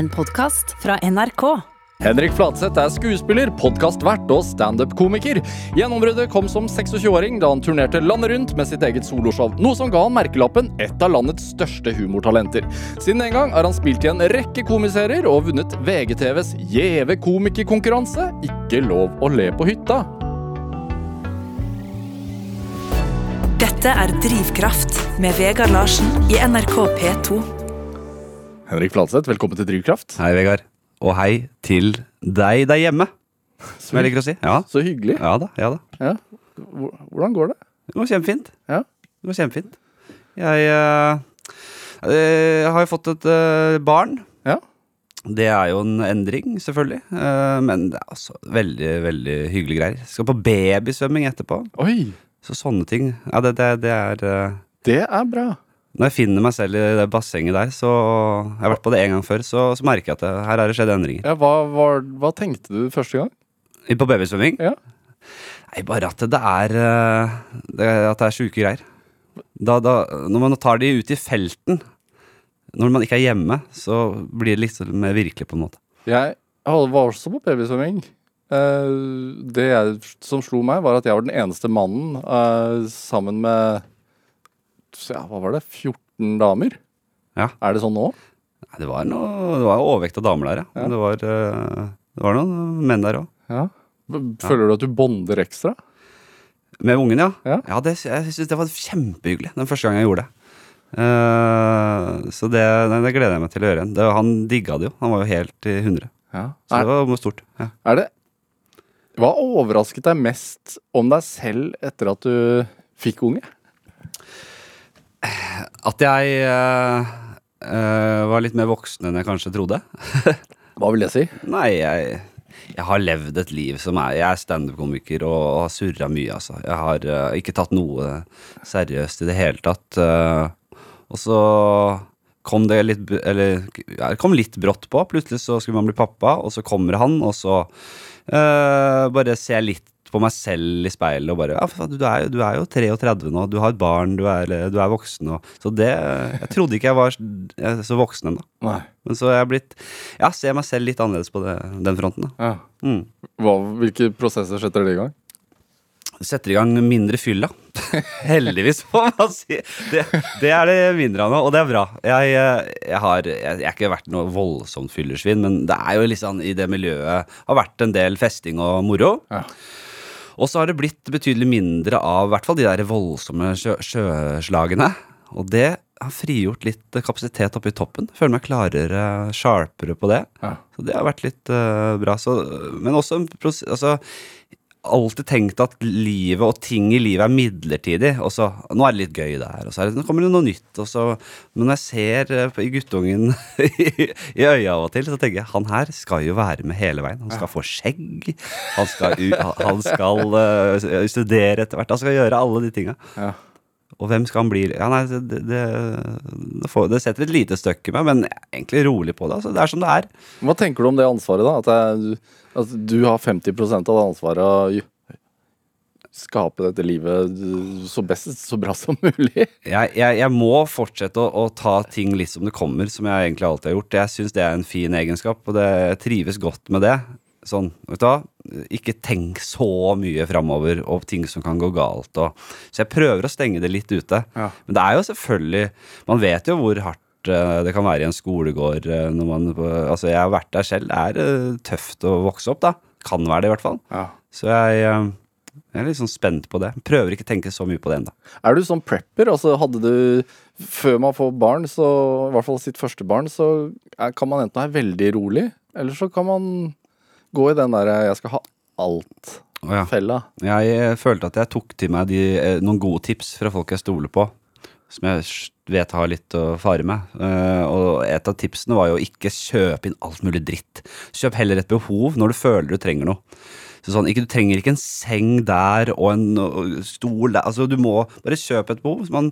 En podkast fra NRK. Henrik Fladseth er skuespiller, podkastvert og standup-komiker. Gjennombruddet kom som 26-åring da han turnerte landet rundt med sitt eget soloshow, noe som ga han merkelappen 'et av landets største humortalenter'. Siden den gang har han spilt i en rekke komiserier og vunnet VGTVs gjeve komikerkonkurranse 'Ikke lov å le på hytta'. Dette er Drivkraft med Vegard Larsen i NRK P2. Henrik Fladseth, velkommen til Drivkraft. Hei, Vegard. Og hei til deg der hjemme, som jeg liker å si. Ja, Så hyggelig. ja da. ja da. Ja. Hvordan går det? Det går kjempefint. Ja. Det går kjempefint. Jeg eh, eh, har jo fått et eh, barn. Ja. Det er jo en endring, selvfølgelig. Men det er altså veldig, veldig hyggelige greier. Skal på babysvømming etterpå. Oi, Så sånne ting. Ja, det, det, det er det er bra. Når jeg finner meg selv i det bassenget der, så Jeg har vært på det en gang før, så, så merker jeg at det, her har det skjedd endringer. Ja, hva, hva, hva tenkte du første gang? På babysvømming? Ja. Nei, bare at det er, eh, det, at det er sjuke greier. Da, da, når man tar de ut i felten, når man ikke er hjemme, så blir det litt mer virkelig, på en måte. Jeg var også på babysvømming. Eh, det jeg, som slo meg, var at jeg var den eneste mannen eh, sammen med ja, hva var det, 14 damer. Ja. Er det sånn nå? Nei, Det var noe, det var overvekt av damer der, ja. Ja. Men Det, var, eh, det var noen menn der òg. Ja. Føler du at du bonder ekstra? Med ungen, ja. Ja. det, jeg syns det var kjempehyggelig den første gangen jeg gjorde det. Uh, så det, det gleder jeg meg til å gjøre igjen. Det, han digga det jo. Han var jo helt i hundre. Ja. Så det var stort. Ja. er det Hva overrasket deg mest om deg selv etter at du fikk unge? At jeg uh, uh, var litt mer voksen enn jeg kanskje trodde. Hva vil det si? Nei, jeg, jeg har levd et liv som er Jeg er standup-komiker og har surra mye, altså. Jeg har uh, ikke tatt noe seriøst i det hele tatt. og så kom det litt Eller ja, kom litt brått på. Plutselig så skulle man bli pappa, og så kommer han, og så bare ser jeg litt på meg selv i speilet og bare ja, du, er, du er jo 33 nå, du har et barn, du er, du er voksen. Og, så det Jeg trodde ikke jeg var så voksen ennå. Men så jeg blitt Ja, ser meg selv litt annerledes på det, den fronten. da Ja. mm. Hva, hvilke prosesser setter dere i gang? Setter i gang mindre fylla. Heldigvis, må man si. Det, det er det mindre av nå, og det er bra. Jeg, eh, jeg har jeg, jeg har ikke vært noe voldsomt fyllersvin, men det er jo litt sånn i det miljøet har vært en del festing og moro. Ja. Og så har det blitt betydelig mindre av i hvert fall de der voldsomme sjø, sjøslagene. Og det har frigjort litt kapasitet oppe i toppen. Føler meg klarere, sharpere på det. Ja. Så det har vært litt uh, bra. Så, men også altså, alltid tenkt at livet og ting i livet er midlertidig. Og så, nå er det litt gøy der, og så det, kommer det noe nytt. Og så, men når jeg ser eh, i guttungen i, i øya av og til, så tenker jeg han her skal jo være med hele veien. Han skal få skjegg, han skal, han skal eh, studere etter hvert. Han skal gjøre alle de tinga. Ja. Og hvem skal han bli? Ja, nei, det, det, det, får, det setter et lite støkk i meg, men jeg er egentlig rolig på det. Altså, det er som det er. Hva tenker du om det ansvaret, da? At, jeg, at du har 50% av det ansvaret å skape dette livet så best, så bra som mulig? jeg, jeg, jeg må fortsette å, å ta ting litt som det kommer, som jeg egentlig alltid har gjort. Jeg syns det er en fin egenskap, og det, jeg trives godt med det. Sånn, vet du hva? Ikke tenk så mye framover og ting som kan gå galt. Og, så jeg prøver å stenge det litt ute. Ja. Men det er jo selvfølgelig Man vet jo hvor hardt eh, det kan være i en skolegård eh, når man Altså, jeg har vært der selv. Det er eh, tøft å vokse opp, da. Kan være det, i hvert fall. Ja. Så jeg, jeg er litt sånn spent på det. Prøver ikke å tenke så mye på det ennå. Er du sånn prepper? Altså hadde du Før man får barn, så i hvert fall sitt første barn, så kan man enten være veldig rolig, eller så kan man gå i den derre 'jeg skal ha alt'-fella. Oh, ja. Jeg eh, følte at jeg tok til meg de, eh, noen gode tips fra folk jeg stoler på. Som jeg vet har litt å fare med. Uh, og et av tipsene var jo ikke kjøpe inn alt mulig dritt. Kjøp heller et behov når du føler du trenger noe. Så sånn, ikke, Du trenger ikke en seng der og en og stol der. Altså, du må bare kjøpe et behov. Man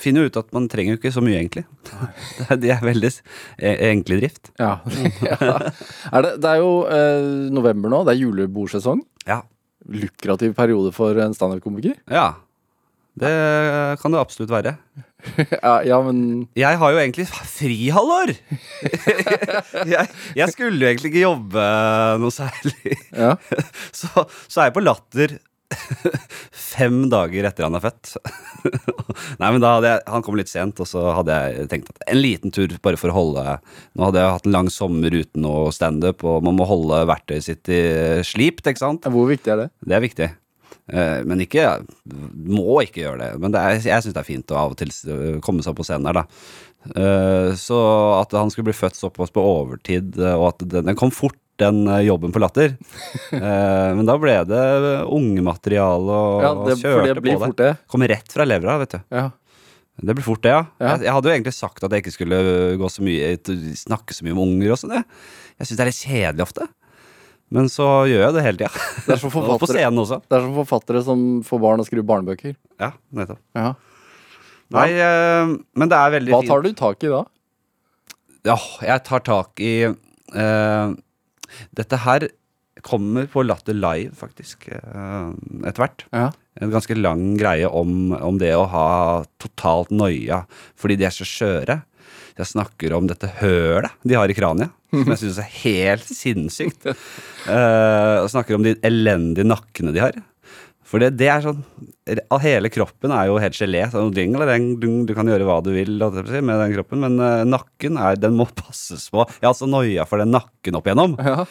finner jo ut at man trenger jo ikke så mye, egentlig. Det er, de er veldig e- enkle drift. Ja. ja. Er det, det er jo eh, november nå, det er julebordsesong. Ja. Lukrativ periode for en standup-komiker. ja. Det kan det absolutt være. Ja, ja, men Jeg har jo egentlig frihalvår! jeg, jeg skulle jo egentlig ikke jobbe noe særlig. ja. Så, så er jeg på Latter fem dager etter han er født. Nei, men da hadde jeg, Han kom litt sent, og så hadde jeg tenkt at en liten tur bare for å holde Nå hadde jeg hatt en lang sommer uten noe standup, og man må holde verktøyet sitt i slipt, ikke sant? Hvor viktig er det? Det er viktig. Eh, Men ikke Må ikke gjøre det. Men det er, jeg syns det er fint å av og til komme seg på scenen her, da. Eh, Så at han skulle bli født såpass på overtid, eh, og at den, den kom fort, den eh, jobben på Latter. Eh, Men da ble det ungemateriale og Ja, det, og kjørte det på det. det. Kom rett fra levra, vet du. Ja. Det blir fort det, ja. Ja. Jeg, jeg hadde jo egentlig sagt at jeg ikke skulle gå så mye, snakke så mye om unger og sånn. Jeg, jeg syns det er litt kjedelig ofte. Men så gjør jeg det hele tida. Det er som forfattere, det er som forfattere som får barn og skriver barnebøker. Ja, nettopp. Ja. Nei, eh, men det er veldig Hva fint. tar du tak i da? Ja, jeg tar tak i eh, Dette her kommer på Latter Live, faktisk, eh, etter hvert. Ja. En ganske lang greie om, om det å ha totalt noia fordi de er så skjøre. Jeg snakker om dette hølet de har i kraniet, som jeg syns er helt sinnssykt. Jeg snakker om de elendige nakkene de har. For det, det er sånn hele kroppen er jo helt gelé. Sånn, du kan gjøre hva du vil med den kroppen, men eh, nakken er, den må passes på. Jeg har så noia for den nakken opp igjennom. Ja.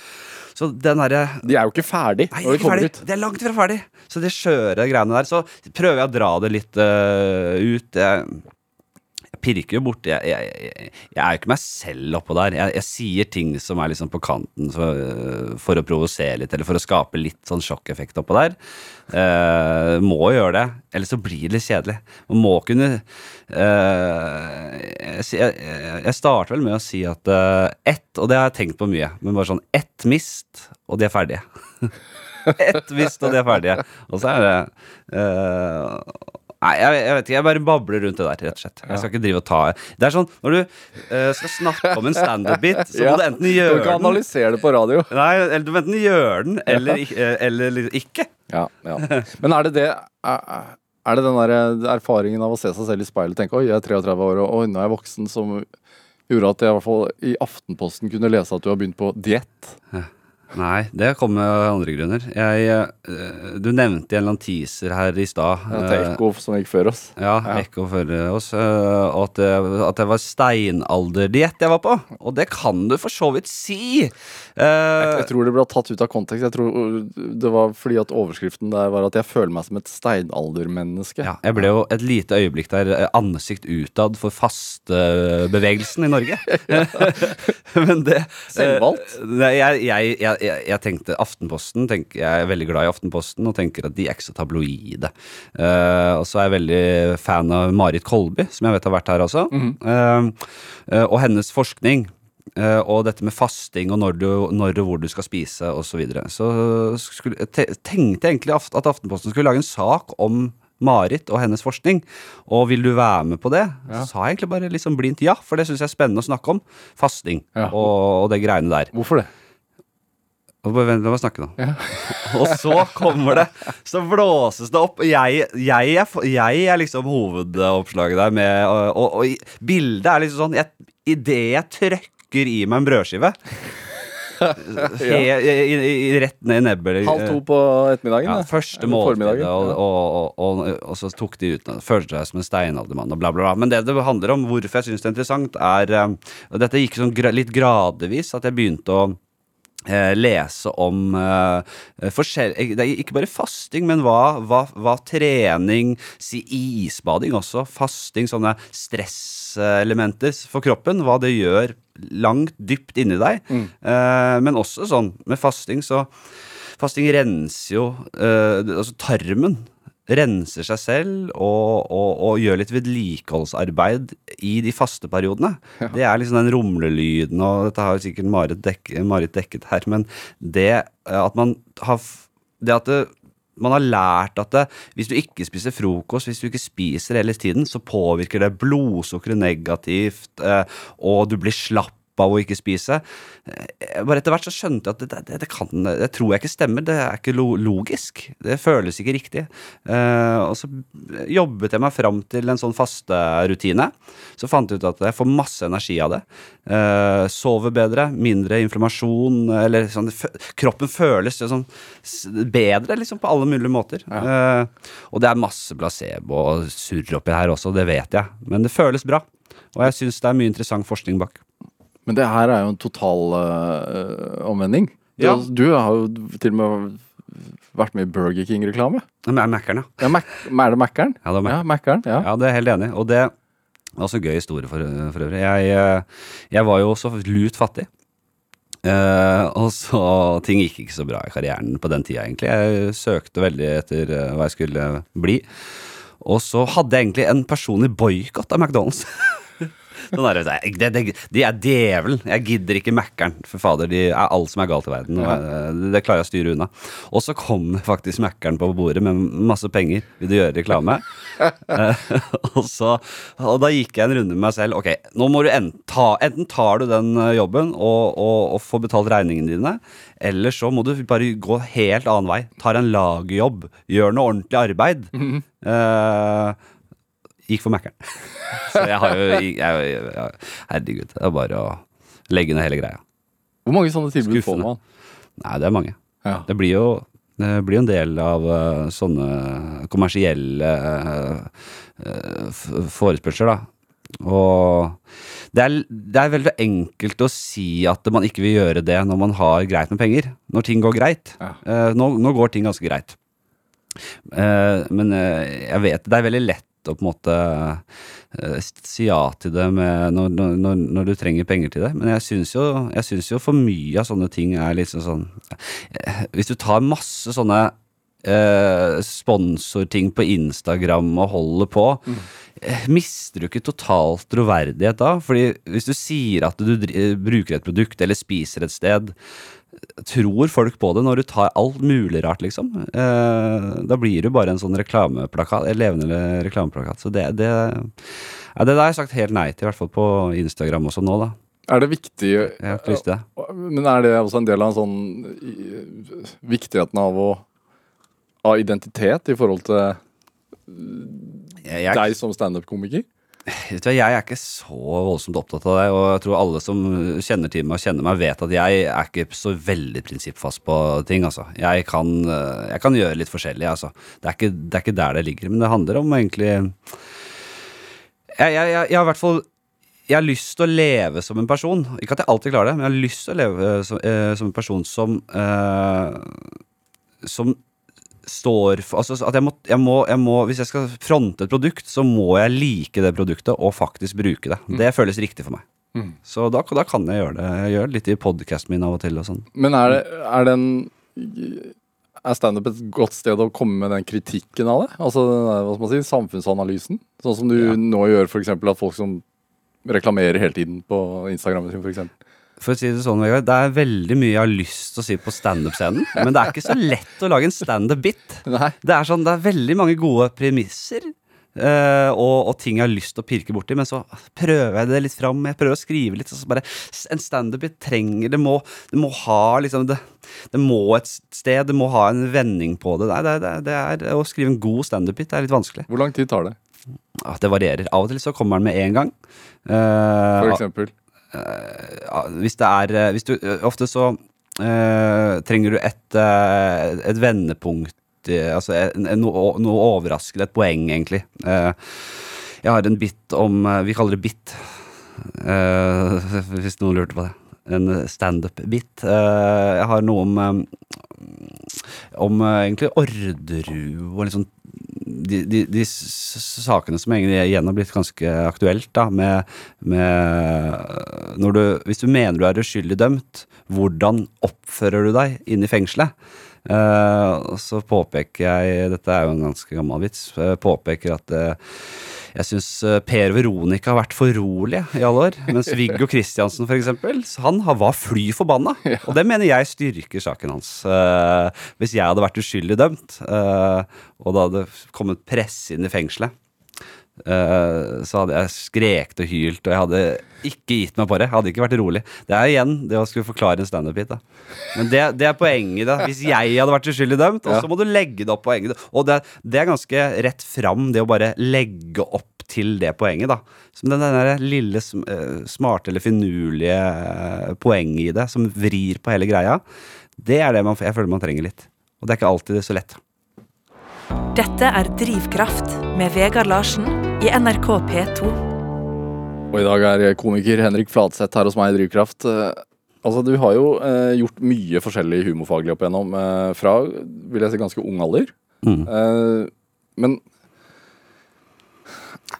Så den derre De er jo ikke ferdig Nei, når de ikke kommer ferdig. ut. De er langt fra ferdig. Så de skjøre greiene der. Så prøver jeg å dra det litt uh, ut. Jeg, jeg pirker jo borti jeg, jeg, jeg, jeg er jo ikke meg selv oppå der. Jeg, sier ting som er liksom på kanten for, øh, for å provosere litt, eller for å skape litt sånn sjokkeffekt oppå der. Uh, må gjøre det, ellers så blir det litt kjedelig. Man må kunne uh, jeg, starter vel med å si at uh, ett, og det har jeg tenkt på mye, men bare sånn ett mist, og de er ferdige. ett mist, og de er ferdige. Og så er det eh, Nei, jeg, jeg vet ikke, jeg bare babler rundt det der, rett og slett. Jeg skal ikke drive og ta Det er sånn, når du uh, skal snakke om en standup-bit, så må du enten gjøre den Du kan analysere det på radio. Nei, eller du må enten gjøre den, eller, eh, eller ikke. Ja, ja. Men er det det Er er det den der erfaringen av å se seg selv i speilet og tenke oi, jeg er 33 år og oi, nå er jeg voksen, som gjorde at jeg i hvert fall i Aftenposten kunne lese at du har begynt på diett? Nei, det kom med andre grunner. Jeg, eh, du nevnte en eller annen teaser her i stad. Ja, til eh, Ekko som gikk før oss. Ja, Ja. Ekko før oss. eh, Og at at det var steinalderdiett jeg var på. Og det kan du for så vidt si. Jeg, Jeg tror det ble tatt ut av kontekst. Jeg tror Det var fordi at overskriften der var at jeg føler meg som et steinaldermenneske. ja, jeg ble jo et lite øyeblikk der eh, ansikt utad for fastebevegelsen i Norge. Men det Selvvalgt? eh, jeg, jeg, jeg, jeg, jeg tenkte Aftenposten tenk, Jeg er veldig glad i Aftenposten og tenker at de er ikke så tabloide. Uh, og så er jeg veldig fan av Marit Kolby, som jeg vet har vært her også. Mm -hmm. uh, og hennes forskning. Uh, og dette med fasting og når, du, når og hvor du skal spise osv. Så, videre. så skulle, te- tenkte jeg egentlig at Aftenposten skulle lage en sak om Marit og hennes forskning. Og vil du være med på det? Så sa jeg egentlig bare liksom blindt ja, for det syns jeg er spennende å snakke om. Fasting Ja. og, og det greiene der. Hvorfor det? Og bare vent, la meg snakke nå. og så kommer det Så blåses det opp. og Jeg, jeg, er, jeg er liksom hovedoppslaget der med Og, og, og bildet er liksom sånn jeg, Idet jeg trøkker i meg en brødskive he, i, i, i, Rett ned i nebbet Halv to på ettermiddagen? ja, første måltidet, og, og, og, og, og så tok de ut Følte seg som en steinaldermann og bla, bla, bla. Men det det handler om, hvorfor jeg syns det er interessant, er eh, Og dette gikk sånn litt gradvis, at jeg begynte å lese om uh, forskjell... Det er ikke bare fasting, men hva, hva, hva trening, si isbading også, fasting, sånne stresselementer for kroppen, hva det gjør langt dypt inni deg. Eh, men også sånn med fasting, så Fasting renser jo uh, Altså tarmen renser seg selv og, og, og gjør litt vedlikeholdsarbeid i de faste periodene. Det er liksom den rumlelyden, og dette har sikkert Marit, dek, Marit dekket her, men det eh, at man har Det at det, man har lært at det, hvis du ikke spiser frokost, hvis du ikke spiser hele tiden, så påvirker det blodsukkeret negativt, eh, og du blir slapp av å ikke spise. Eh, Bare etter hvert så skjønte jeg at det, det, det kan Det tror jeg ikke stemmer. Det er ikke logisk. Det føles ikke riktig. Eh, og så jobbet jeg meg fram til en sånn fasterutine. Så fant jeg ut at jeg får masse energi av det. Eh, sover bedre, mindre inflammasjon, eller sånn Kroppen føles sånn bedre, liksom, på alle mulige måter. Ja. og det er masse placebo og surr oppi her også, det vet jeg. Men det føles bra. Og jeg syns det er mye interessant forskning bak. Men det her er jo en total uh, omvending. Du, Ja. du har jo til og med vært med i Burger King-reklame. Det er Mækkern, ja. Mac er det Mækkern? Ja, det er Ja, Ja. Ja, det er helt enig. Og det var også gøy historie for, for øvrig. Jeg, eh, jeg var jo også lut fattig. Eh, og så Ting gikk ikke så bra i karrieren på den tida, egentlig. Jeg søkte veldig etter eh, hva jeg skulle bli. Og så hadde jeg egentlig en personlig boikott av McDonald's. Er det, det, det, de er djevelen. Jeg gidder ikke Mækkern. For fader, de er alt som er galt i verden. Og eh, det klarer jeg å styre unna. Og så kom faktisk Mækkern på bordet med masse penger. Vil du gjøre reklame? Eh, og, så, og da gikk jeg en runde med meg selv. Ok, nå må du enten, ta, enten tar du den eh, jobben og, og, og får betalt regningene dine, eller så må du bare gå helt annen vei. Tar en lagjobb. Gjør noe ordentlig arbeid. Eh, gikk for Mækkern. så jeg har jo jeg, jeg, jeg, Herregud, det er bare å legge ned hele greia. Hvor mange sånne tilbud får man? Nei, det er mange. Ja. Det blir jo det blir en del av uh, sånne kommersielle uh, forespørsler, da. Og det er, det er veldig enkelt å si at man ikke vil gjøre det når man har greit med penger. Når ting går greit. Ja. Eh, nå, nå går ting ganske greit. Eh, men jeg vet det er veldig lett å på en måte eh, si ja til det med, når, når, når, du trenger penger til det. Men jeg syns jo, jo for mye av sånne ting er liksom sånn eh, Hvis du tar masse sånne eh, sponsorting på Instagram og holder på, mm. mister du ikke totalt troverdighet da? Fordi hvis du sier at du bruker et produkt eller spiser et sted, tror folk på det når du tar alt mulig rart, liksom. Eh, da blir du bare en sånn reklameplakat, en levende reklameplakat. Så det, det, ja, det der har jeg sagt helt nei til, i hvert fall på Instagram også nå, da. Er det viktig det. Men er det også en del av en sånn viktigheten av å av identitet i forhold til Jeg, jeg, deg som standup-komiker? Vet du, jeg er ikke så voldsomt opptatt av det, og jeg tror alle som kjenner til meg og kjenner meg, vet at jeg er ikke så veldig prinsippfast på ting, altså. Jeg kan, eh, jeg kan gjøre litt forskjellig, altså. Det er, ikke, det er ikke der det ligger, men det handler om egentlig jeg, jeg, jeg, har i hvert fall jeg har lyst til å leve som en person. Ikke at jeg alltid klarer det, men jeg har lyst til å leve som, eh, som en person som eh, Som står for Altså at jeg må, jeg, må, jeg må Hvis jeg skal fronte et produkt, så må jeg like det produktet og faktisk bruke det. Det føles riktig for meg. Mm. Så da, da kan jeg gjøre det. Jeg gjør litt i podkasten min av og til og sånn. Men er det, er den Er standup et godt sted å komme med den kritikken av det? Altså den der, hva skal man si, samfunnsanalysen? Sånn som du Ja. nå gjør, f.eks. at folk som reklamerer hele tiden på Instagram sin, f.eks. For å si det sånn, Vegard, det er veldig mye jeg har lyst til å si på standup-scenen, men det er ikke så lett å lage en standup-bit. Det er sånn, det er veldig mange gode premisser. Uh, og, og ting jeg har lyst til å pirke borti, men så prøver jeg det litt fram. Jeg prøver å skrive litt. Bare En standup-bit trenger det må, det må ha liksom det, det må et sted, det må ha en vending på det. Nei, det, det, er Å skrive en god standup-bit er litt vanskelig. Hvor lang tid tar det, Ja, Det varierer. Av og til så kommer den med en gang. Uh, for ah, eksempel? Ja, hvis det er eh, hvis du, Ofte så eh, trenger du et, eh, et vendepunkt eh, Altså noe, noe overraskende, et poeng, egentlig. Eh, jeg har en bit om eh, Vi kaller det bit, eh, hvis noen lurte på det. En standup-bit. Eh, jeg har noe om eh, om eh, egentlig Orderud og litt sånn de, de, de sakene som egentlig igjen har blitt ganske aktuelt, da, med, med du, Hvis du mener du er uskyldig dømt, hvordan oppfører du deg inne i fengselet? Eh, så påpeker jeg, dette er jo en ganske gammel vits, eh, påpeker at eh, jeg syns Per Veronica har vært for rolig i alle år. Mens Viggo Kristiansen, eksempel, han var fly forbanna. Og det mener jeg styrker saken hans. Eh, hvis jeg hadde vært uskyldig dømt, eh, og det hadde kommet press inn i fengselet, eh, så hadde jeg skrekt og hylt, og jeg hadde ikke gitt meg på det. Jeg hadde ikke vært rolig. Det er igjen det å skulle forklare en standup-hit. Men det, det er poenget. da. Hvis jeg hadde vært uskyldig dømt, og så må du legge det opp poenget. Og det, det er ganske rett fram, det å bare legge opp til det poenget. da. Som den der lille eh, smarte eller finurlige eh, poenget i det, som vrir på hele greia. Det er det man, jeg føler man trenger litt. Og det er ikke alltid så lett. Dette er Drivkraft med Vegard Larsen i NRK P2. Og i dag er komiker Henrik Fladseth her hos meg i Drivkraft. Eh, Altså, Du har jo eh, gjort mye forskjellig humorfaglig opp igjennom, eh, fra vil jeg si, ganske ung alder. Mm. Eh, men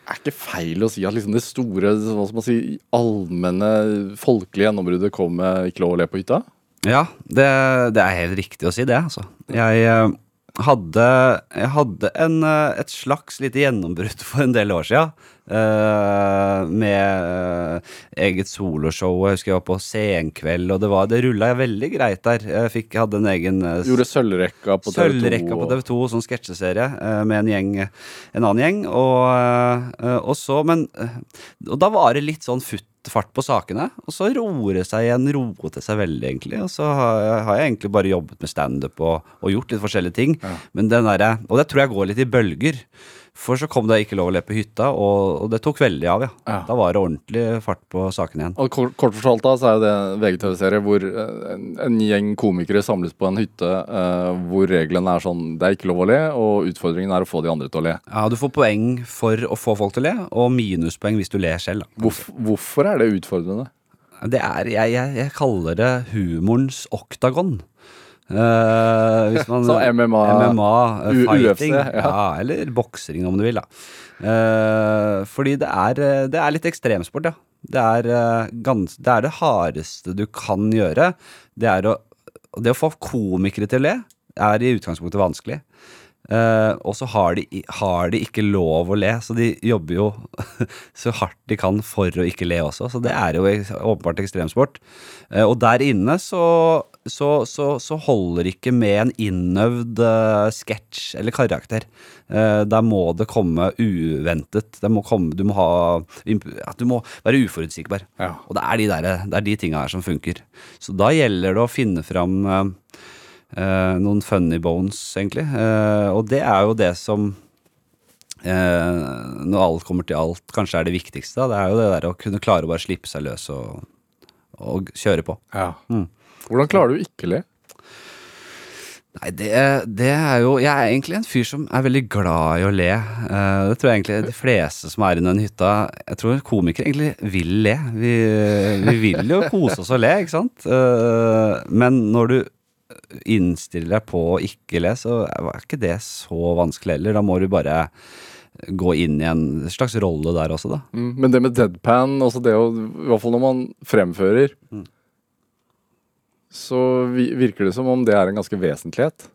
er ikke feil å si at liksom det store, hva skal man si, allmenne, folkelige gjennombruddet kom med 'Ikke lov å le på hytta'? Ja, det, det er helt riktig å si det, altså. Jeg eh, hadde, jeg hadde en, eh, et slags lite gjennombrudd for en del år sia. med uh, eget soloshow. Jeg husker jeg var på Senkveld, og det, var, det rulla veldig greit der. Jeg fikk, hadde en egen uh, Gjorde Sølvrekka på TV2. Sølvrekka på TV2, sånn sketsjeserie eh, med en gjeng, en annen gjeng. Og, eh, og så, men eh, Og da var det litt sånn futt fart på sakene, og så roer det seg igjen, roet det seg veldig, egentlig. Og så har jeg, har jeg egentlig bare jobbet med standup og, og gjort litt forskjellige ting. Men den der, Og det tror jeg går litt i bølger. For så kom det Ikke lov å le på hytta, og, og det tok veldig av, ja. Ja. Da var det ordentlig fart på saken igjen. Og kort, kort fortalt da, så er det en VGTV-serie hvor eh, en, en gjeng komikere samles på en hytte eh, hvor reglene er sånn det er ikke lov å le, og utfordringen er å få de andre til å le. Ja, Du får poeng for å få folk til å le, og minuspoeng hvis du ler selv. Hvorf, hvorfor er det utfordrende? Det er, jeg, jeg, jeg kaller det humorens oktagon. Eh, hvis man, Så MMA, MMA eh, fighting. UFC, ja. ja. Eller boksing, om du vil. da Uh, Fordi det er, det er litt ekstremsport, ja. Det er, gans, det er det hardeste du kan gjøre. Det er å, det å få komikere til å le er i utgangspunktet vanskelig. Uh, og så har, de har de ikke lov å le, så de jobber jo så hardt de kan for å ikke le også. Så det er jo åpenbart ekstremsport. Uh, og der inne så, så, så, så holder ikke med en innøvd uh, sketsj eller karakter. Uh, der må det komme uventet. Det må komme, du, må ha, du må være uforutsigbar. Ja. Og det er de, der, det er de tinga her som funker. Så da gjelder det å finne fram uh, eh, noen funny bones, egentlig. Eh, og det er jo det som eh, Når alt kommer til alt, kanskje er det viktigste. Da. Det er jo det der å kunne klare å bare slippe seg løs og, og kjøre på. Ja. Mm. Hvordan klarer du ikke le? Nei, det, det er jo Jeg er egentlig en fyr som er veldig glad i å le. Eh, det tror jeg egentlig de fleste som er i den hytta Jeg tror komikere egentlig vil le. Vi, vi vil jo kose oss og le, ikke sant? Eh, men når du innstiller deg på å ikke le, så er ikke det så vanskelig heller. Da må du bare gå inn i en slags rolle der også, da. Mm, Men det med deadpan, altså det å, i hvert fall når man fremfører, Mm. Så virker det som om det er en ganske vesentlighet.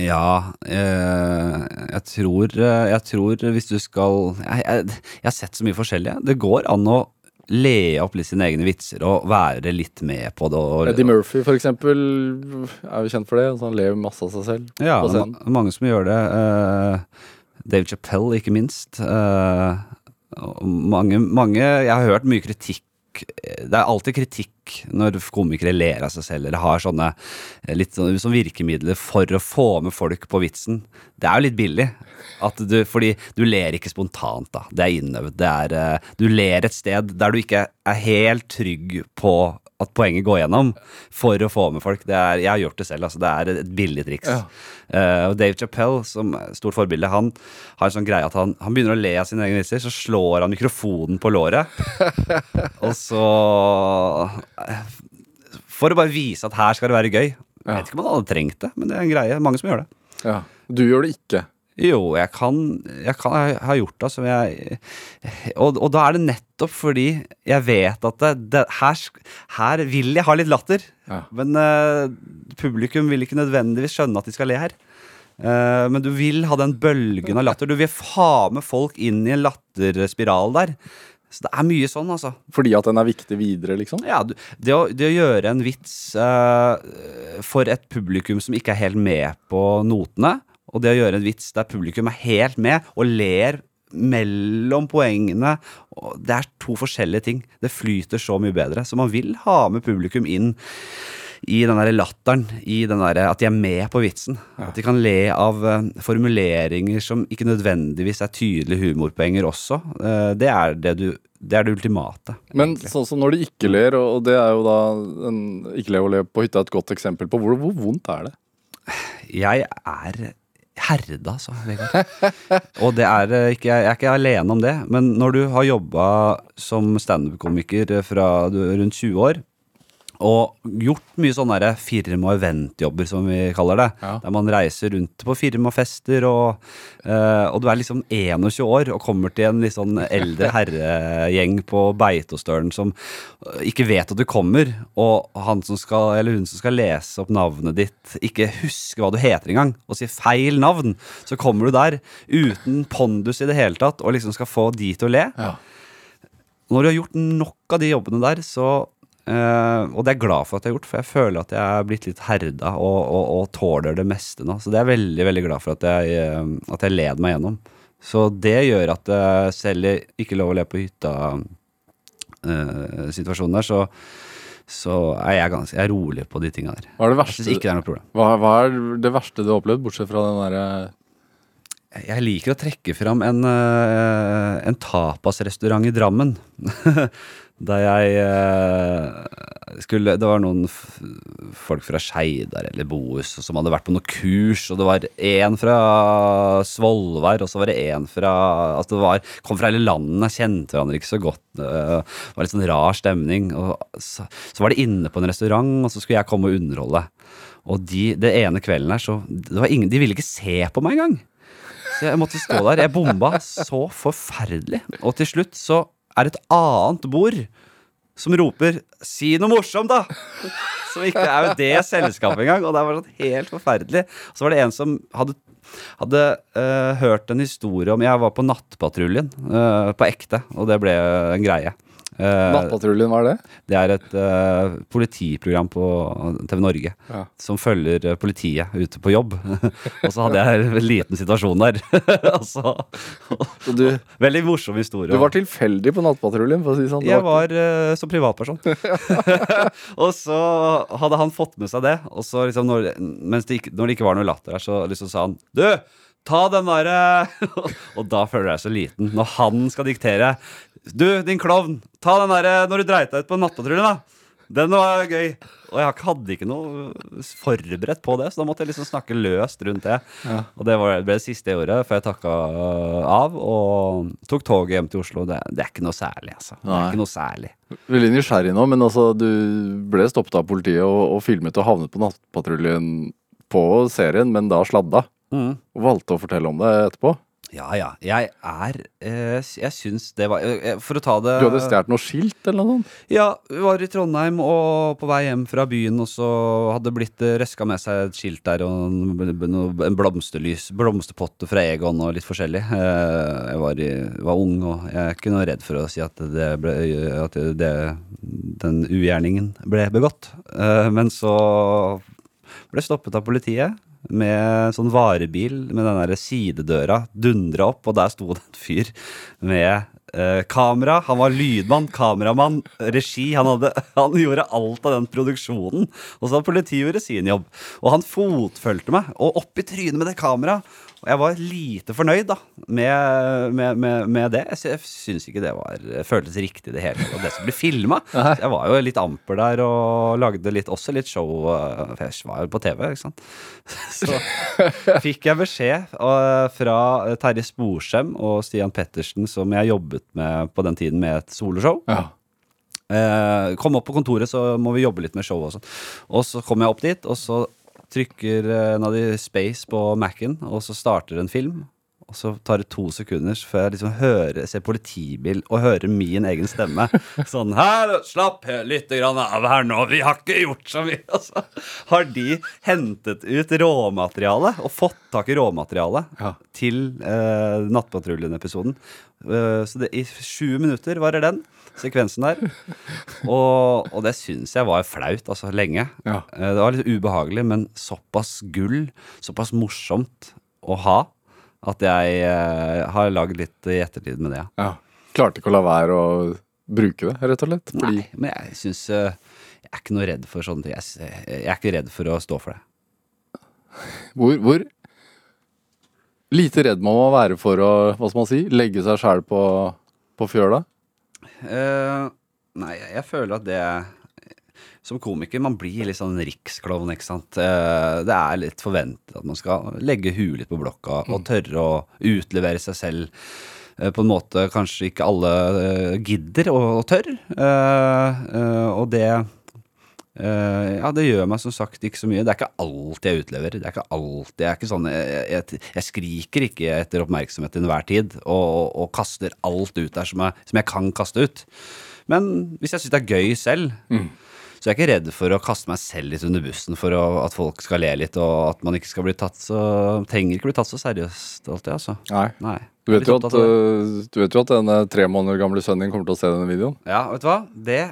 Ja, eh, jeg tror eh, Jeg tror hvis du skal jeg, jeg, jeg har sett så mye forskjellig. Det går an å le opp litt sine egne vitser og være litt med på det. Og, Eddie Murphy, for eksempel, er jo kjent for det. Så han ler masse av seg selv ja, på scenen. ma- mange som gjør det. Eh, Dave Chappelle, ikke minst. Eh, mange, mange Jeg har hørt mye kritikk. Det er alltid kritikk når komikere ler av seg selv eller har sånne eh, litt sånn, som virkemidler for å få med folk på vitsen. Det er jo litt billig. Du, fordi du ler ikke spontant, da. Det er innøvd. Det er, eh, du ler et sted der du ikke er helt trygg på at poenget går gjennom for å få med folk. Det er, jeg har gjort det selv. Altså, det er et billig triks. Ja. Uh, Dave Chappelle, som er stort forbilde, han har en sånn greie at han, han begynner å le av sine egne vitser, så slår han mikrofonen på låret. og så eh, For å bare vise at her skal det være gøy. Jeg vet ikke om han hadde trengt det, men det er en greie. Mange som gjør det. Ja. Du gjør det ikke. Jo, jeg kan, jeg kan jeg har gjort det. Altså, jeg, og, og da er det nettopp fordi jeg vet at det, det, her, her vil jeg ha litt latter. Ja. Men uh, publikum vil ikke nødvendigvis skjønne at de skal le her. Uh, men du vil ha den bølgen av latter. Du vil ha med folk inn i en latterspiral der. Så det er mye sånn, altså. Fordi at den er viktig videre, liksom? Ja, det, å, det å gjøre en vits uh, for et publikum som ikke er helt med på notene, og det å gjøre en vits der publikum er helt med og ler mellom poengene. Det er to forskjellige ting. Det flyter så mye bedre. Så man vil ha med publikum inn i den der latteren, i den der, at de er med på vitsen. At de kan le av eh, formuleringer som ikke nødvendigvis er tydelige humorpoenger også. Eh, det, er det, du, det er det ultimate. Men sånn som når de ikke ler, og det er jo da en ikke le og le på hytta et godt eksempel på, hvor, hvor vondt er det? Jeg er herda, altså, Vegard. Og det er eh, ikke, jeg er ikke alene om det. Men når du har jobba som standup-komiker fra du er rundt 20 år, og gjort mye sånne firma- og eventjobber, som vi kaller det. Ja. Der man reiser rundt på firmafester, og, eh, og du er liksom 21 år og kommer til en litt sånn eldre herregjeng på Beitostølen som ikke vet at du kommer, og han som skal, eller hun som skal lese opp navnet ditt, ikke husker hva du heter engang, og sier feil navn, så kommer du der uten pondus i det hele tatt, og liksom skal få de til å le. Ja. Når du har gjort nok av de jobbene der, så eh, Og det er jeg glad for at jeg har gjort, for jeg føler at jeg er blitt litt herda og, og, og tåler det meste nå. Så det er jeg veldig veldig glad for at jeg, eh, at jeg led meg gjennom. Så det gjør at eh, selv i ikke lov å le på hytta-situasjonen der, så, så er jeg ganske jeg er rolig på de tinga der. Hva er verste, ikke det er noe problem. hva, hva er det verste du har opplevd, bortsett fra den derre Jeg liker å trekke fram en, en tapasrestaurant i Drammen. Da jeg eh, skulle Det var noen folk fra Skeidar eller Bohus som hadde vært på noe kurs, og det var én fra Svolvær, og så var det én fra Altså det var, kom fra hele landet, kjente hverandre ikke så godt. eh, Det var litt sånn rar stemning. Så, så var det inne på en restaurant, og så skulle jeg komme og underholde. Og de, det ene kvelden her, så ingen, De ville ikke se på meg engang. Så jeg måtte stå der. Jeg bomba så forferdelig. Og til slutt så er et annet bord som roper 'si noe morsomt', da! Som ikke er jo det selskapet engang. Og det var sånn helt forferdelig. Så var det en som hadde hadde uh, hørt en historie om Jeg var på Nattpatruljen uh, på ekte, og det ble en greie. Eh, Nattpatruljen, hva er det? det er et uh, politiprogram på TV Norge Ja. som følger eh, politiet ute på jobb. og så hadde jeg en liten situasjon der. og så, Så du, veldig morsom historie. du var tilfeldig på Nattpatruljen, si sånn? Jeg var som privatperson. og så hadde han fått med seg det, og så liksom når, mens det ikke, når det ikke var noe latter her, så liksom sa han Du, ta den derre Og da føler jeg så liten. Når han skal diktere Du, din klovn, ta den derre når du dreit deg ut på Nattpatruljen, da. Den var gøy. Og jeg hadde ikke noe forberedt på det, så da måtte jeg liksom snakke løst rundt det. Ja. Og det var, ble det siste jeg gjorde før jeg takka av og tok toget hjem til Oslo. Det, det er ikke noe særlig, altså. Det er ikke noe særlig. Veldig nysgjerrig nå, men altså, du ble stoppet av politiet og, og filmet og havnet på Nattpatruljen på serien, men da sladda. Mm. Og valgte å fortelle om det etterpå. Ja, ja. Jeg er eh, Jeg syns det var eh, For å ta det Du hadde stjålet noe skilt eller noe sånt? Ja, vi var i Trondheim og på vei hjem fra byen, og så hadde blitt eh, røska med seg et skilt der og en, en blomsterlys, blomsterpotte fra Egon og litt forskjellig. Eh, Jeg var, i, var ung, og jeg er ikke noe redd for å si at, det ble, at det, den ugjerningen ble begått. Eh, Men så ble stoppet av politiet med sånn varebil med den der sidedøra dundra opp, og der sto det en fyr med eh, kamera. Han var lydmann, kameramann, regi. Han, hadde, han gjorde alt av den produksjonen. Og så hadde politiet gjort sin jobb. Og han fotfølte meg, og opp i trynet med det kameraet. Og jeg var lite fornøyd da med, med, med, med det. Jeg, sy- syns ikke det var, føltes riktig det hele. Og det som ble filma. Jeg var jo litt amper der og lagde litt, også litt show. eh, For jeg var jo på TV, ikke sant. Så fikk jeg beskjed eh, fra Terje Sporsem og Stian Pettersen, som jeg jobbet med på den tiden med et soloshow. Ja. Eh, kom opp på kontoret, så må vi jobbe litt med show og sånn. Og så kom jeg opp dit, og så trykker eh, en av de space på Mac-en, og så starter en film. Og så tar det to sekunder før jeg liksom hører, ser politibil og hører min egen stemme. Sånn her, slapp litt av her nå, vi har ikke gjort så mye. Altså. har de hentet ut råmateriale og fått tak i råmateriale Ja. til eh, Nattpatruljen-episoden. Uh, så det, i sju minutter varer den sekvensen der. Og, og det syns jeg var flaut, altså lenge. Ja. Eh, Det var litt ubehagelig, men såpass gull, såpass morsomt å ha. At jeg eh, har lagd litt i ettertid med det, ja. Klarte ikke å la være å bruke det, rett og slett. Fordi Nei, men jeg syns Jeg er ikke noe redd for sånne ting. Jeg, jeg er ikke redd for å stå for det. hvor, hvor lite redd man må være for å, hva skal man si, legge seg sjæl på, på fjøla? Eh, nei, jeg, føler at det Som komiker, man blir litt sånn riksklovn, ikke sant. Uh, det er litt forventet at man skal legge huet litt på blokka og tørre å utlevere seg selv. eh, På en måte kanskje ikke alle gidder og, og tør. Og det eh, ja, det gjør meg som sagt ikke så mye. Det er ikke alt jeg utlever. Det er ikke alt, jeg er ikke sånn Jeg, jeg, jeg skriker ikke etter oppmerksomhet til enhver tid og, og, og kaster alt ut der som jeg, som jeg kan kaste ut. Men hvis jeg syns det er gøy selv, så er jeg ikke redd for å kaste meg selv litt under bussen for å, at folk skal le litt, og at man ikke skal bli tatt så Trenger ikke bli tatt så seriøst alltid, altså. Nei. Nei. Du vet, er at, øh, du vet jo at denne tre måneder gamle sønnen din kommer til å se denne videoen. Ja, vet du hva? Det,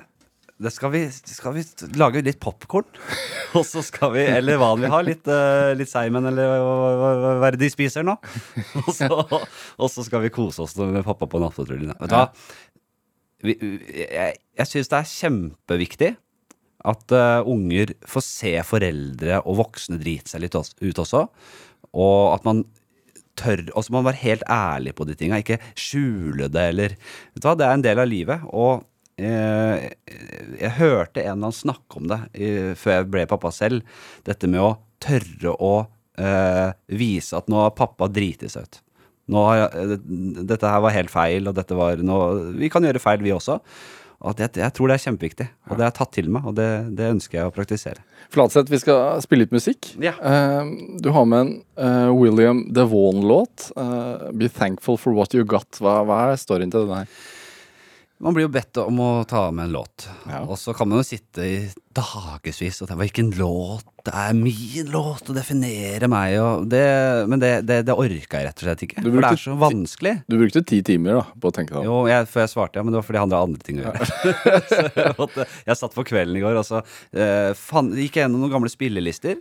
det skal, vi, skal vi lage litt popkorn. Og så skal vi, eller hva vi har, litt, uh, litt Seimen, eller hva, er det de spiser nå? Og så, og så skal vi kose oss med pappa på nattpatruljen. Vet du hva? Vi, jeg jeg syns det er kjempeviktig at uh, unger får se foreldre og voksne drite seg litt også, ut også. Og at man tør Og så må man være helt ærlig på de tinga. Ikke skjule det, eller Vet du hva, det er en del av livet. Og eh, jeg hørte en eller annen snakke om det i, før jeg ble pappa selv. Dette med å tørre å eh, vise at nå har pappa driti seg ut. Nå har jeg, dette her var helt feil, og dette var noe Vi kan gjøre feil, vi også. Og det, jeg tror det er kjempeviktig, og det har jeg tatt til meg, og det, det ønsker jeg å praktisere. Flatseth, vi skal spille litt musikk. Ja. Eh, du har med en eh, William Devon-låt. eh, 'Be thankful for what you got'. Hva, hva er storyen til denne her? Man blir jo bedt om å ta med en låt, Ja. og så kan man jo sitte i dagevis og tenke hvilken låt det er min låt å definere meg, og det, men det, det, det orka jeg rett og slett ikke. brukte, For det er så vanskelig. Du brukte ti timer da, på å tenke deg. Jo, jeg, før jeg svarte, ja, men det var fordi jeg hadde andre ting å gjøre. jeg, måtte, jeg satt på kvelden i går, og så eh, fan, gikk jeg gjennom noen gamle spillelister.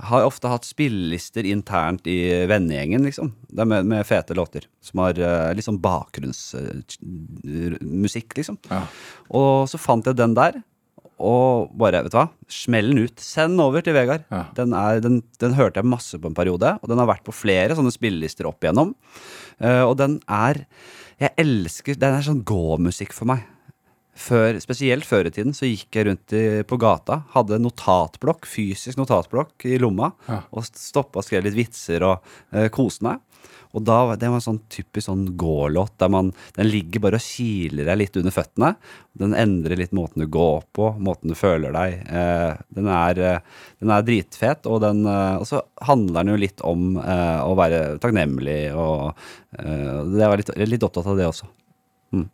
Har ofte hatt spillelister internt i vennegjengen, liksom. Med, med fete låter. Som har uh, sånn bakgrunnsmusikk, liksom. Ja. Og så fant jeg den der, og bare, vet du hva, smell den ut. Send den over til Vegard. Ja. Den, er, den, den hørte jeg masse på en periode, og den har vært på flere sånne spillelister opp igjennom. Uh, og den er Jeg elsker Den er sånn gå-musikk for meg. Før, spesielt før i tiden så gikk jeg rundt i, på gata, hadde notatblokk, fysisk notatblokk i lomma, Ja. og stoppa og skrev litt vitser og eh, koste meg. Og da, det var en sånn typisk sånn gå-låt der man Den ligger bare og kiler deg litt under føttene. Den endrer litt måten du går på, måten du føler deg. Eh, den, er, eh, den er dritfet, og, den, eh, og så handler den jo litt om eh, å være takknemlig, og eh, det var litt, litt opptatt av det også. Though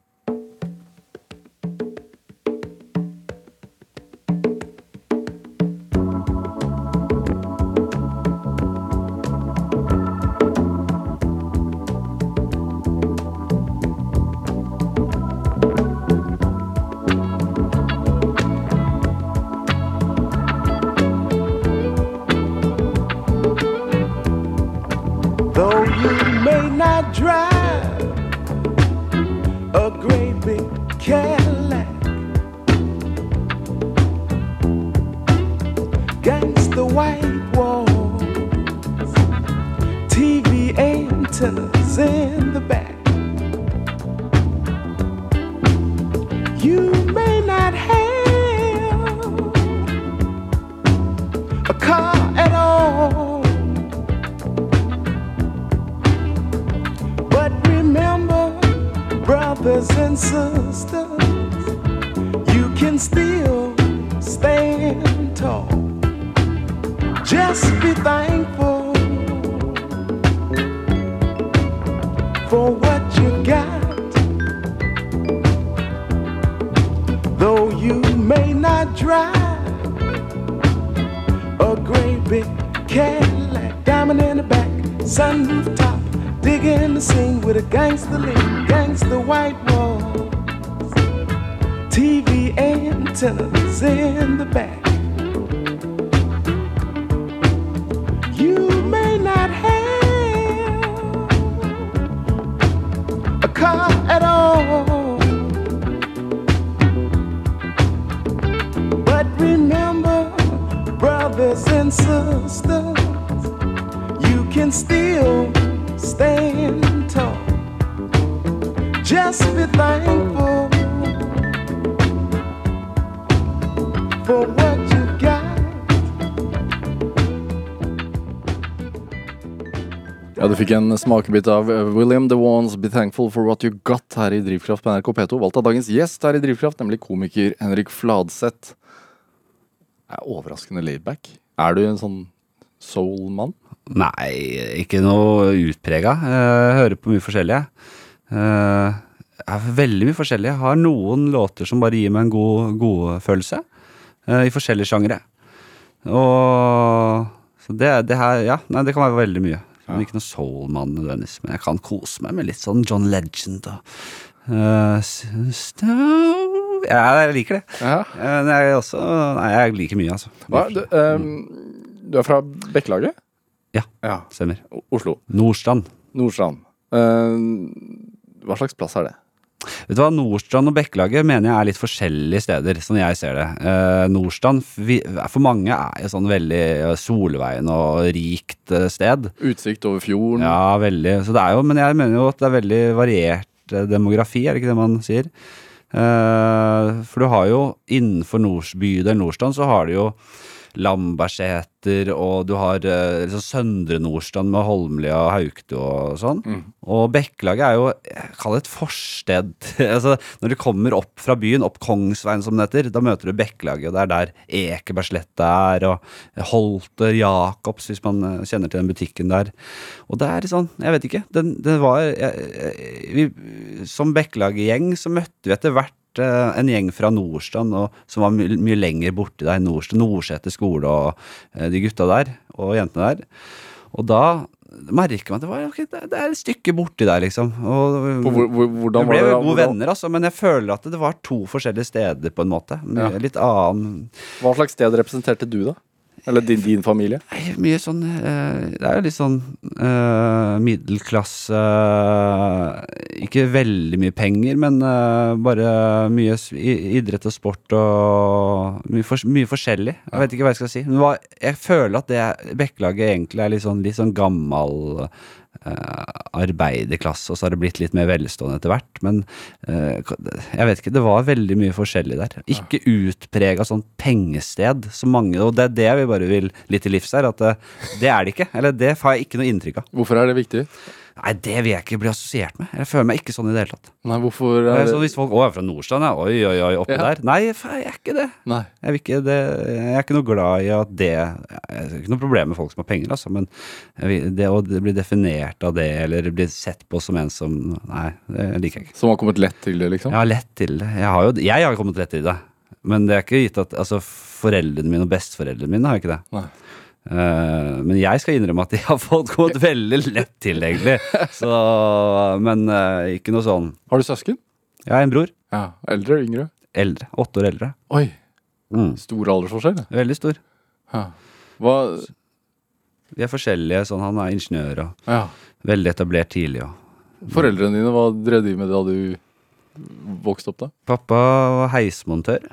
in the back. You may not have a car at all. But remember, brothers and sisters, you can still stand tall. Just be thankful drive a great big Cadillac, diamond in the back, sunroof top, digging the scene with a gangster lean, gangster white walls, TV antennas in the back. Fikk en smakebit av William The DeWans Be Thankful for What You Got her i Drivkraft på NRK P2. Valgt av dagens gjest her i Drivkraft, nemlig komiker Henrik Fladseth. Er overraskende laidback. Er du en sånn soul-mann? Nei, ikke noe utprega. Hører på mye forskjellig. Eh, er veldig mye forskjellig. Jeg har noen låter som bare gir meg en god godfølelse. eh, I forskjellige sjangere. Og Så det, det her Ja, nei, det kan være veldig mye. Men ikke noe soul-mann nødvendigvis. Men jeg kan kose meg med litt sånn John Legend og uh, Ja, jeg liker det. Ja. Eh, Men jeg også Nei, jeg liker mye, altså. Hva, du, um, du er fra Bekkelaget? Ja. ja. Stemmer. Oslo. Nordstrand. Nordstrand. Uh, hva slags plass er det? Vet du hva, Nordstrand og Bekkelaget mener jeg er litt forskjellige steder, sånn jeg ser det. Eh, Nordstrand vi- for mange er jo sånn veldig eh, Solveien og rikt eh, sted. Utsikt over fjorden? Ja, veldig. Så det er jo, men jeg mener jo at det er veldig variert eh, demografi, er det ikke det man sier? Eh, for du har jo innenfor Nords bydel Nordstrand, så har du jo Lambertseter, og du har eh, liksom Søndre Nordstrand med Holmlia og Hauktu og sånn. Og Bekkelaget er jo kaller det et forsted. altså, når du kommer opp fra byen, opp Kongsveien som det heter, da møter du Bekkelaget, og det er der Ekebergsletta er, og Holter, Jacobs, hvis man eh, kjenner til den butikken der. Og det er sånn, jeg vet ikke, den, den var jeg, vi, Som Bekkelaget-gjeng så møtte vi etter hvert eh, en gjeng fra Nordstrand og, som var mye, mye lenger borti der. Nordseter skole og eh, de gutta der, og jentene der. Og da merker man at det, var, okay, det, er et stykke borti der, liksom. Og, hvor, hvor, hvordan vi ble var det? jo gode venner, altså, men jeg føler at det var to forskjellige steder, på en måte. Ja. Litt annen Hva slags sted representerte du, da? Eller din, din familie? Nei, Mye sånn eh, Det er jo litt sånn eh, middelklasse Ikke veldig mye penger, men uh, bare mye idrett og sport og mye, for, mye forskjellig. Jeg vet ikke hva jeg skal si. Men hva, jeg føler at det Bekkelaget egentlig er litt sånn, litt sånn gammel uh, arbeiderklasse, og så har det blitt litt mer velstående etter hvert. Men uh, jeg vet ikke, det var veldig mye forskjellig der. Ikke utprega sånn pengested som mange, og det er det vi bare vil litt til livs her, at det, det er det ikke. Eller det har jeg ikke noe inntrykk av. Hvorfor er det viktig? Nei, det vil jeg ikke bli assosiert med. Jeg føler meg ikke sånn i det hele tatt. Nei, hvorfor er er det Så hvis folk Å, jeg er fra Nordstrand, ja. Oi, oi, oi, oppi Ja. der. Nei, jeg er ikke det. Nei. Jeg, ikke det. jeg er ikke noe glad i at det Jeg har ikke noe problem med folk som har penger, altså, men det å bli definert av det, eller bli sett på som en som Nei, det liker jeg ikke. Som har kommet lett til det, liksom? Ja, lett til det. Jeg har jo jeg har kommet lett til det. Men det er ikke gitt at Altså, foreldrene mine og besteforeldrene mine har ikke det. Nei. Eh, men jeg skal innrømme at de har fått gått veldig lett til, egentlig. Så, men eh, ikke noe sånn. Har du søsken? Har en bror. Ja. Eldre? Yngre? Eldre. Åtte år eldre. Oi. Mm. Stor aldersforskjell? Veldig stor. Ja. Hva Vi er forskjellige. Sånn, han er ingeniør og Ja. veldig etablert tidlig. Og. Foreldrene dine, hva drev de med da du vokste opp, da? Pappa var heismontør.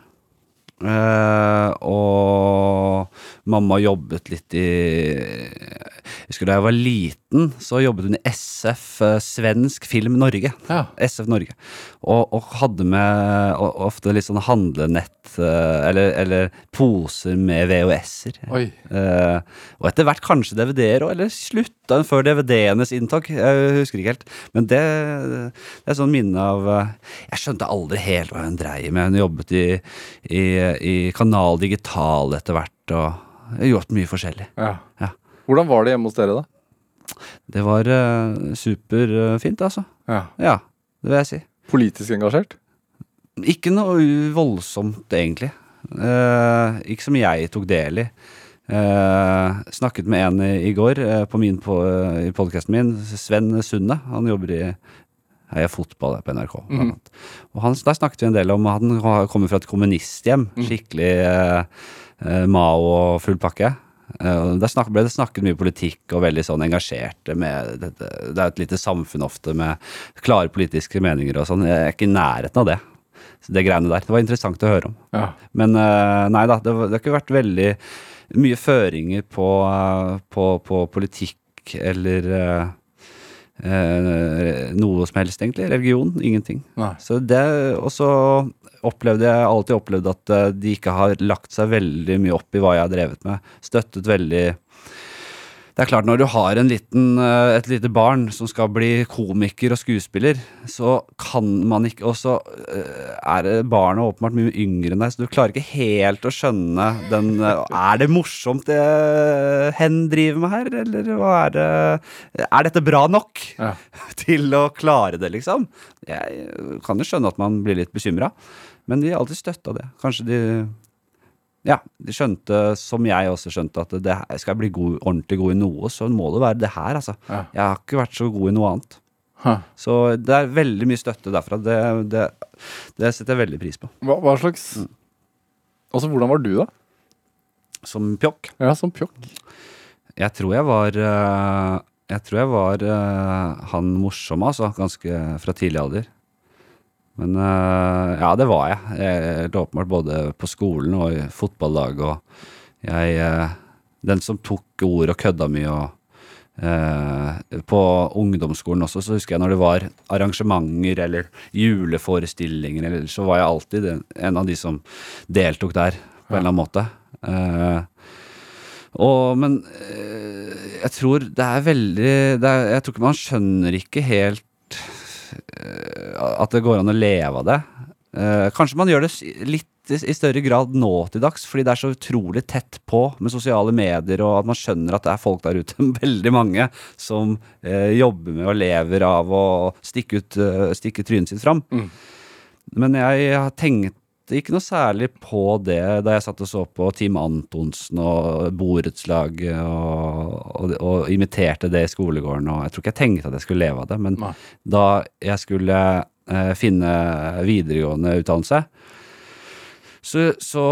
Eh, og mamma jobbet litt i husker Da jeg var liten, så jobbet hun i SF, eh, Svensk Film Norge. Ja. SF Norge. Og, og hadde med ofte litt sånn handlenett, eh, eller, eller poser med VHS-er. Eh, og etter hvert kanskje DVD-er òg, eller slutta hun før DVD-enes inntak? Jeg husker ikke helt. Men det, det er sånn minne av eh, Jeg skjønte aldri helt hva hun dreiv med. Hun jobbet i, i, i Kanal Digital etter hvert, og gjort mye forskjellig. Ja. Ja. Hvordan var det hjemme hos dere, da? Det var uh, superfint, altså. Ja. Ja, det vil jeg si. Politisk engasjert? Ikke noe voldsomt, egentlig. Uh, ikke som jeg tok del i. Uh, snakket med en i, i går eh, på min på, i podkasten min, Sven Sunde. Han jobber i Heia Fotball på NRK. Mm. Og han, der snakket vi en del om at han kommer fra et kommunisthjem. Skikkelig eh, eh, Mao og full pakke. Eh, Der ble det snakket mye politikk og veldig sånn engasjerte med dette. Det er et lite samfunn ofte med klare politiske meninger og sånn. Jeg er ikke i nærheten av det. Det greiene der. Det var interessant å høre om. Ja. Men eh, nei da, det, har ikke vært veldig mye føringer på, eh, på, på politikk eller eh, noe som helst, egentlig. Religion. Ingenting. Nei. Så det, og så opplevde jeg alltid opplevd at eh, de ikke har lagt seg veldig mye opp i hva jeg har drevet med. Støttet veldig Det er klart, når du har en liten, eh, et lite barn som skal bli komiker og skuespiller, så kan man ikke Og så eh, er barnet åpenbart mye yngre enn deg, så du klarer ikke helt å skjønne den eh, Er det morsomt det hen driver med her, eller hva er det Er dette bra nok? Ja. til å klare det, liksom. Jeg kan jo skjønne at man blir litt bekymra, men de har alltid støtta det. Kanskje de Ja, de skjønte, som jeg også skjønte, at det skal jeg bli god, ordentlig god i noe, så må det være det her, altså. Ja. Jeg har ikke vært så god i noe annet. Hæ. Så det er veldig mye støtte derfra. Det, det, det setter jeg veldig pris på. Hva, hva slags Altså, hvordan var du, da? Som pjokk. Ja, som pjokk. Jeg tror jeg var eh, Jeg tror jeg var eh, han morsomme, altså. Ganske fra tidlig alder. Men eh, ja, det var jeg. Helt åpenbart både på skolen og i fotballaget. Og jeg eh, Den som tok ord og kødda mye og Uh, På ungdomsskolen også, så husker jeg når det var arrangementer eller juleforestillinger, eller, så var jeg alltid den, en av de som deltok der, på en eller annen måte. Uh, og, men jeg tror det er veldig det er, Jeg tror ikke man skjønner ikke helt at det går an å leve av det. Eh, kanskje man gjør det litt i større grad nå til dags, fordi det er så utrolig tett på med sosiale medier, og at man skjønner at det er folk der ute, veldig mange, som eh, jobber med og lever av å stikke, ut, eh, stikke trynet sitt fram. Men jeg har tenkt ikke noe særlig på det da jeg satt og så på Team Antonsen og borettslag og, og, og imiterte det i skolegården. Og jeg tror ikke jeg tenkte at jeg skulle leve av det, men Nei. da jeg skulle eh, finne videregående utdannelse, så, så,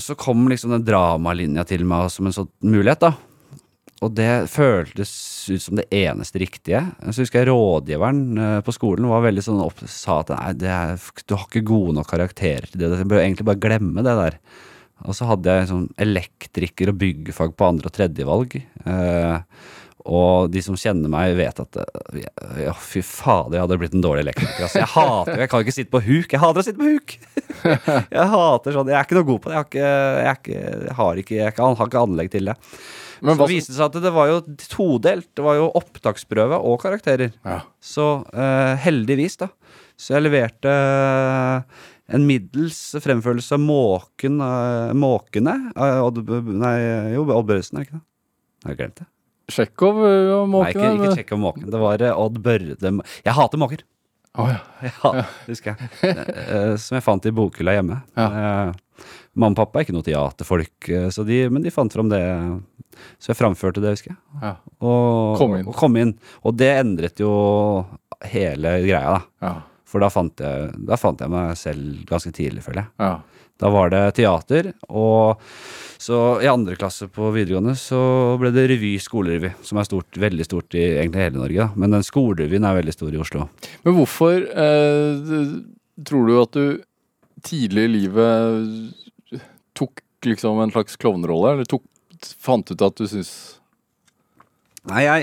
så kom liksom den dramalinja til meg som en sånn mulighet, da. Og det føltes ut som det eneste riktige. Så husker jeg rådgiveren eh, på skolen var veldig sånn opp, sa at nei, er, du har ikke gode nok karakterer til det. Du bør egentlig bare glemme det der. Og så hadde jeg sånn elektriker og byggfag på andre og tredje valg. Eh, og de som kjenner meg, vet at eh, ja, fy fader, jeg hadde blitt en dårlig elektriker. Altså, jeg hater Jeg kan ikke sitte på huk. Jeg hater å sitte på huk! jeg hater sånn Jeg er ikke noe god på det. Jeg har ikke, jeg er ikke, jeg har ikke, jeg kan, har ikke anlegg til det. Men så hva- viste det seg at det var jo todelt. Det var jo opptaksprøve og karakterer. Ja. Så eh, heldigvis, da. Så jeg leverte eh, en middels fremførelse av Måken eh, Måkene. eh, Odd, Børresen, er det ikke det? Har jeg glemt det? Tsjekhov og Nei, ikke, ikke sjekk om måken. Det var eh, Odd Børre Jeg hater måker. Å, ja. Ja, husker jeg. Eh, Som jeg fant i bokhylla hjemme. Ja. Mamma og pappa er ikke noe teaterfolk, eh, så de, men de fant fram det. Så jeg framførte det, husker jeg. Ja. Og Kom inn. Og, kom inn. og det endret jo hele greia, da. Ja. For da fant, jeg, da fant jeg meg selv ganske tidlig, føler jeg. ja. Da var det teater, og så i andre klasse på videregående så ble det revy, skolerevy, som er stort, veldig stort i egentlig hele Norge, da. Men den skolerevyen er veldig stor i Oslo. Men hvorfor eh, tror du at du tidlig i livet tok liksom en slags klovnerolle? Eller tok, fant ut at du syns Nei, jeg,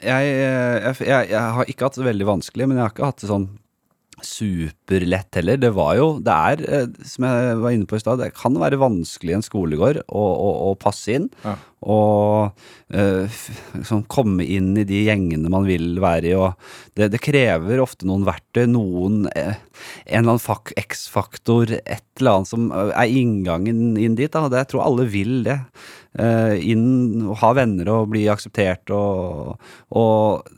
jeg, jeg, jeg, jeg har ikke hatt det veldig vanskelig, men jeg har ikke hatt det sånn superlett heller. Det var jo, det er, eh, som jeg var inne på i stad, det kan være vanskelig i en skolegård å, å, å passe inn. Ja. Og eh, liksom komme inn i de gjengene man vil være i. Og det, det krever ofte noen verktøy, noen eh, En eller annen fak- X-faktor, et eller annet som eh, er inngangen inn dit. Da. Det, jeg tror alle vil det. Eh, inn og ha venner og bli akseptert og, og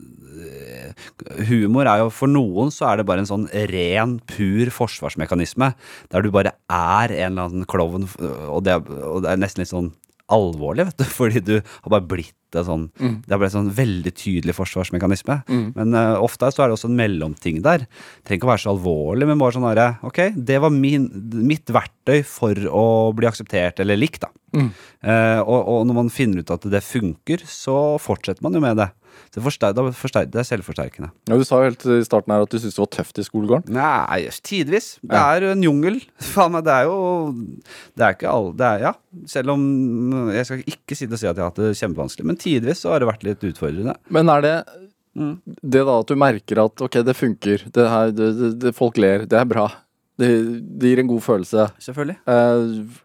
Humor er jo For noen så er det bare en sånn ren, pur forsvarsmekanisme. Der du bare er en eller annen klovn, og det, og det er nesten litt sånn alvorlig, vet du. Fordi du har bare blitt det sånn Det har blitt en sånn veldig tydelig forsvarsmekanisme. Men uh, ofte så er det også en mellomting der. Trenger ikke å være så alvorlig, men bare sånn herre Ok, det var min, mitt verktøy for å bli akseptert eller likt, da. Eh, og, og når man finner ut at det funker, så fortsetter man jo med det. Så forster, det er selvforsterkende. Ja, Du sa jo helt i starten her at du syntes det var tøft i skolegården. Nei, tidvis. Det er en jungel. Faen meg, det er jo Det er ikke alle det er, Ja, selv om Jeg skal ikke sitte og si at jeg har hatt det kjempevanskelig, men tidvis så har det vært litt utfordrende. Men er det Mm. det da at du merker at ok, det funker, det her, det, det, det, folk ler, det er bra, det, det gir en god følelse. Selvfølgelig. Eh,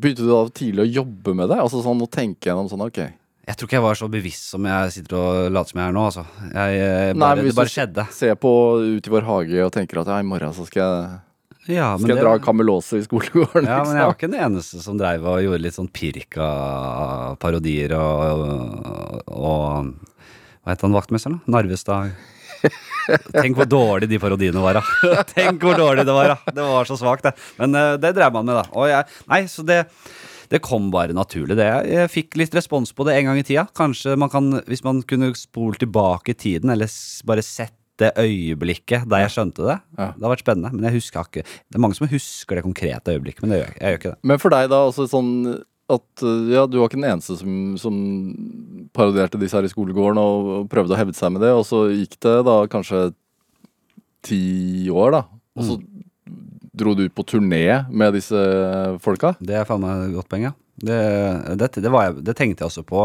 begynte du da tidlig å jobbe med det? Altså sånn å tenke gjennom sånn ok. Jeg tror ikke jeg var så bevisst som jeg sitter og later som jeg er nå, altså. Jeg, bare, Nei, bare, men hvis det du- skjedde. Se på ut i vår hage og tenker at ja, i morgen så skal jeg, Ja, skal jeg dra kamelåset i skolegården. Ja, men jeg var liksom. ikke den eneste som dreiv og gjorde litt sånn Pirka-parodier og, og, og Hva het han vaktmesteren, da? Narvestad. Tenk hvor dårlig de parodiene var, da. Tenk hvor dårlig det var, da. Det var så svakt, det. Men uh, det drev man med, da. Og jeg, nei, så det det kom bare naturlig. det. Jeg fikk litt respons på det en gang i tida. Kanskje man kan, Hvis man kunne spole tilbake tiden, eller bare sett det øyeblikket da jeg skjønte det. Ja. Det har vært spennende. Men jeg husker ikke Det er mange som husker det konkrete øyeblikket, men det gjør jeg, jeg gjør ikke det. Men for deg da, altså sånn at uh, ja, du var ikke den eneste som, som parodierte disse her i skolegården og, og prøvde å hevde seg med det, og så gikk det da kanskje ti år, da. Og så dro du på turné med disse folka. Det er faen meg godt poeng, ja. Det, det, det, jeg, det tenkte jeg også på.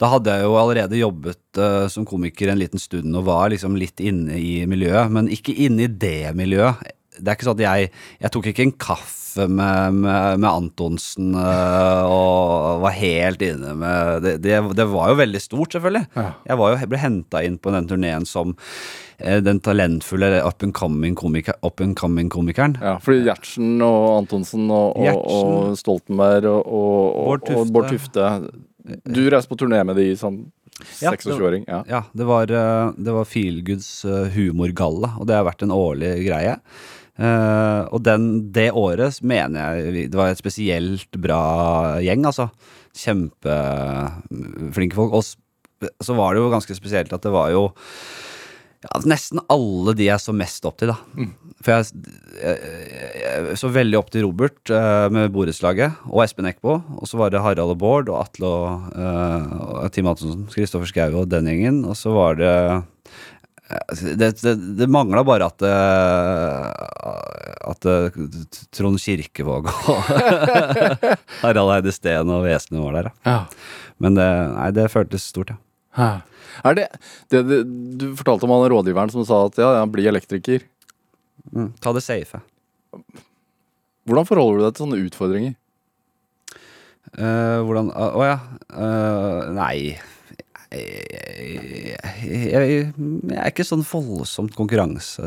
Da hadde jeg jo allerede jobbet uh, som komiker en liten stund og var liksom litt inne i miljøet, men ikke inne i det miljøet. Det er ikke sånn at jeg Jeg tok ikke en kaffe med, med, med Antonsen eh, og var helt inne med det, det, det var jo veldig stort, selvfølgelig. Ja. Jeg, var jo, ble henta inn på den turneen som eh, den talentfulle up and coming komiker, up and coming. Ja, fordi Gjertsen og Antonsen og, og, og Stoltenberg og, Bård Tufte. og Bård Tufte. Du reiste på turné med de sånn 26-åring. Ja. Ja, det var, eh, det var Feelgoods humorgalla, og det har vært en årlig greie. Eh, og den, det året mener jeg det var et spesielt bra gjeng, altså. Kjempeflinke folk. Og så var det jo ganske spesielt at det var jo ja, nesten alle de jeg så mest opp til, da. For jeg, jeg, jeg så veldig opp til Robert uh, med borettslaget, og Espen Eckbo. Og så var det Harald og Bård og Atle og, uh, og Tim Antonsen, Kristoffer Schou og den gjengen. Og så var det det, det, det mangla bare at eh, At eh, Trond Kirkevåg og Harald Eide Steen og Vesenet var der. Ja. Men det, nei, det føltes stort, ja. Er det, det, det Du fortalte om han rådgiveren som sa at ja, ja, bli elektriker. Mm, ta det safe. Hvordan forholder du deg til sånne utfordringer? Uh, hvordan Å å ja. Uh, nei jeg, jeg, jeg, er ikke sånn voldsomt konkurranse.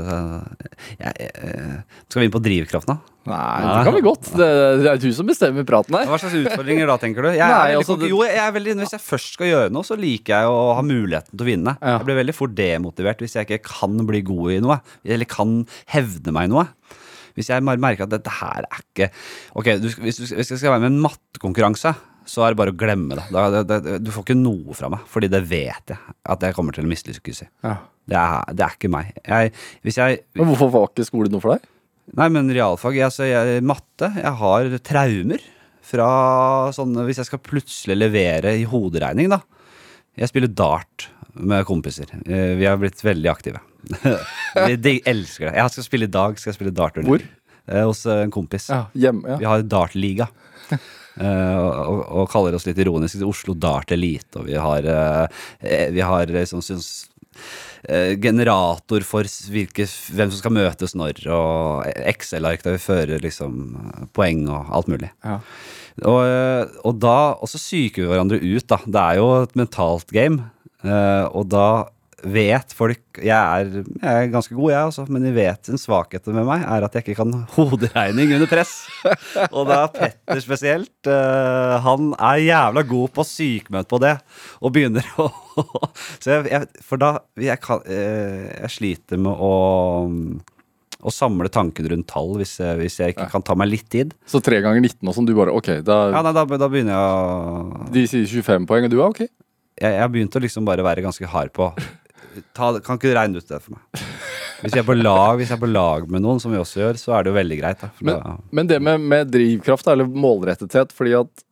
Jeg, jeg, skal vi inn på drivkraften, da? Nei, det kan vi godt. Det, det er du som bestemmer praten her. Hva slags utfordringer da, tenker du? Jeg er Nei, altså, jo, jeg er veldig, Hvis jeg først skal gjøre noe, så liker jeg å ha muligheten til å vinne. Ja. Jeg blir veldig fort demotivert hvis jeg ikke kan bli god i noe, eller kan hevde meg i noe. Hvis jeg merker at dette her er ikke Ok, du, hvis, du, hvis jeg skal være med i en mattekonkurranse, så er det bare å glemme det. Da, det, det. Du får ikke noe fra meg, fordi det vet jeg at jeg kommer til å mislykkes i. Ja. Det er, det er ikke meg. Jeg, jeg Men hvorfor var ikke skolen noe for deg? Nei, men realfag altså, jeg, Matte Jeg har traumer fra sånne Hvis jeg skal plutselig levere i hoderegning, da. Jeg spiller dart med kompiser. Eh, Vi har blitt veldig aktive. de, elsker det. Jeg skal spille i dag. Skal jeg spille dart Hvor? Eh, Hos en kompis. Ja, hjem, ja. Vi har dartliga. Eh, og, og kaller oss litt ironisk Oslo Dart Elite. Og vi har, eh, vi har liksom, syns, eh, generator for hvilke, hvem som skal møtes når, og Excel-ark der vi fører liksom, poeng og alt mulig. Ja. Og, eh, og da Og så psyker vi hverandre ut, da. Det er jo et mentalt game. eh, og da vet folk Jeg er, jeg er ganske god, jeg også, men de vet en svakhet med meg er at jeg ikke kan hoderegning under press. Og da Petter spesielt. Uh, han er jævla god på sykmøte på det, og begynner å Så jeg, jeg For da jeg, kan, uh, jeg sliter med å å samle tanken rundt tall hvis hvis jeg ikke kan ta meg litt tid. Så tre ganger 19 og sånn, du bare ok, da, Ja, nei, da, da begynner jeg å de sier 25 poeng, og du er ok? jeg, jeg har begynt å liksom bare være ganske hard på ta, Kan ikke du regne ut det for meg? Hvis jeg, er på lag, hvis jeg er på lag med noen, som vi også gjør, så er det jo veldig greit. Da, Men, da, men det med, med drivkraft, eller målrettethet, fordi at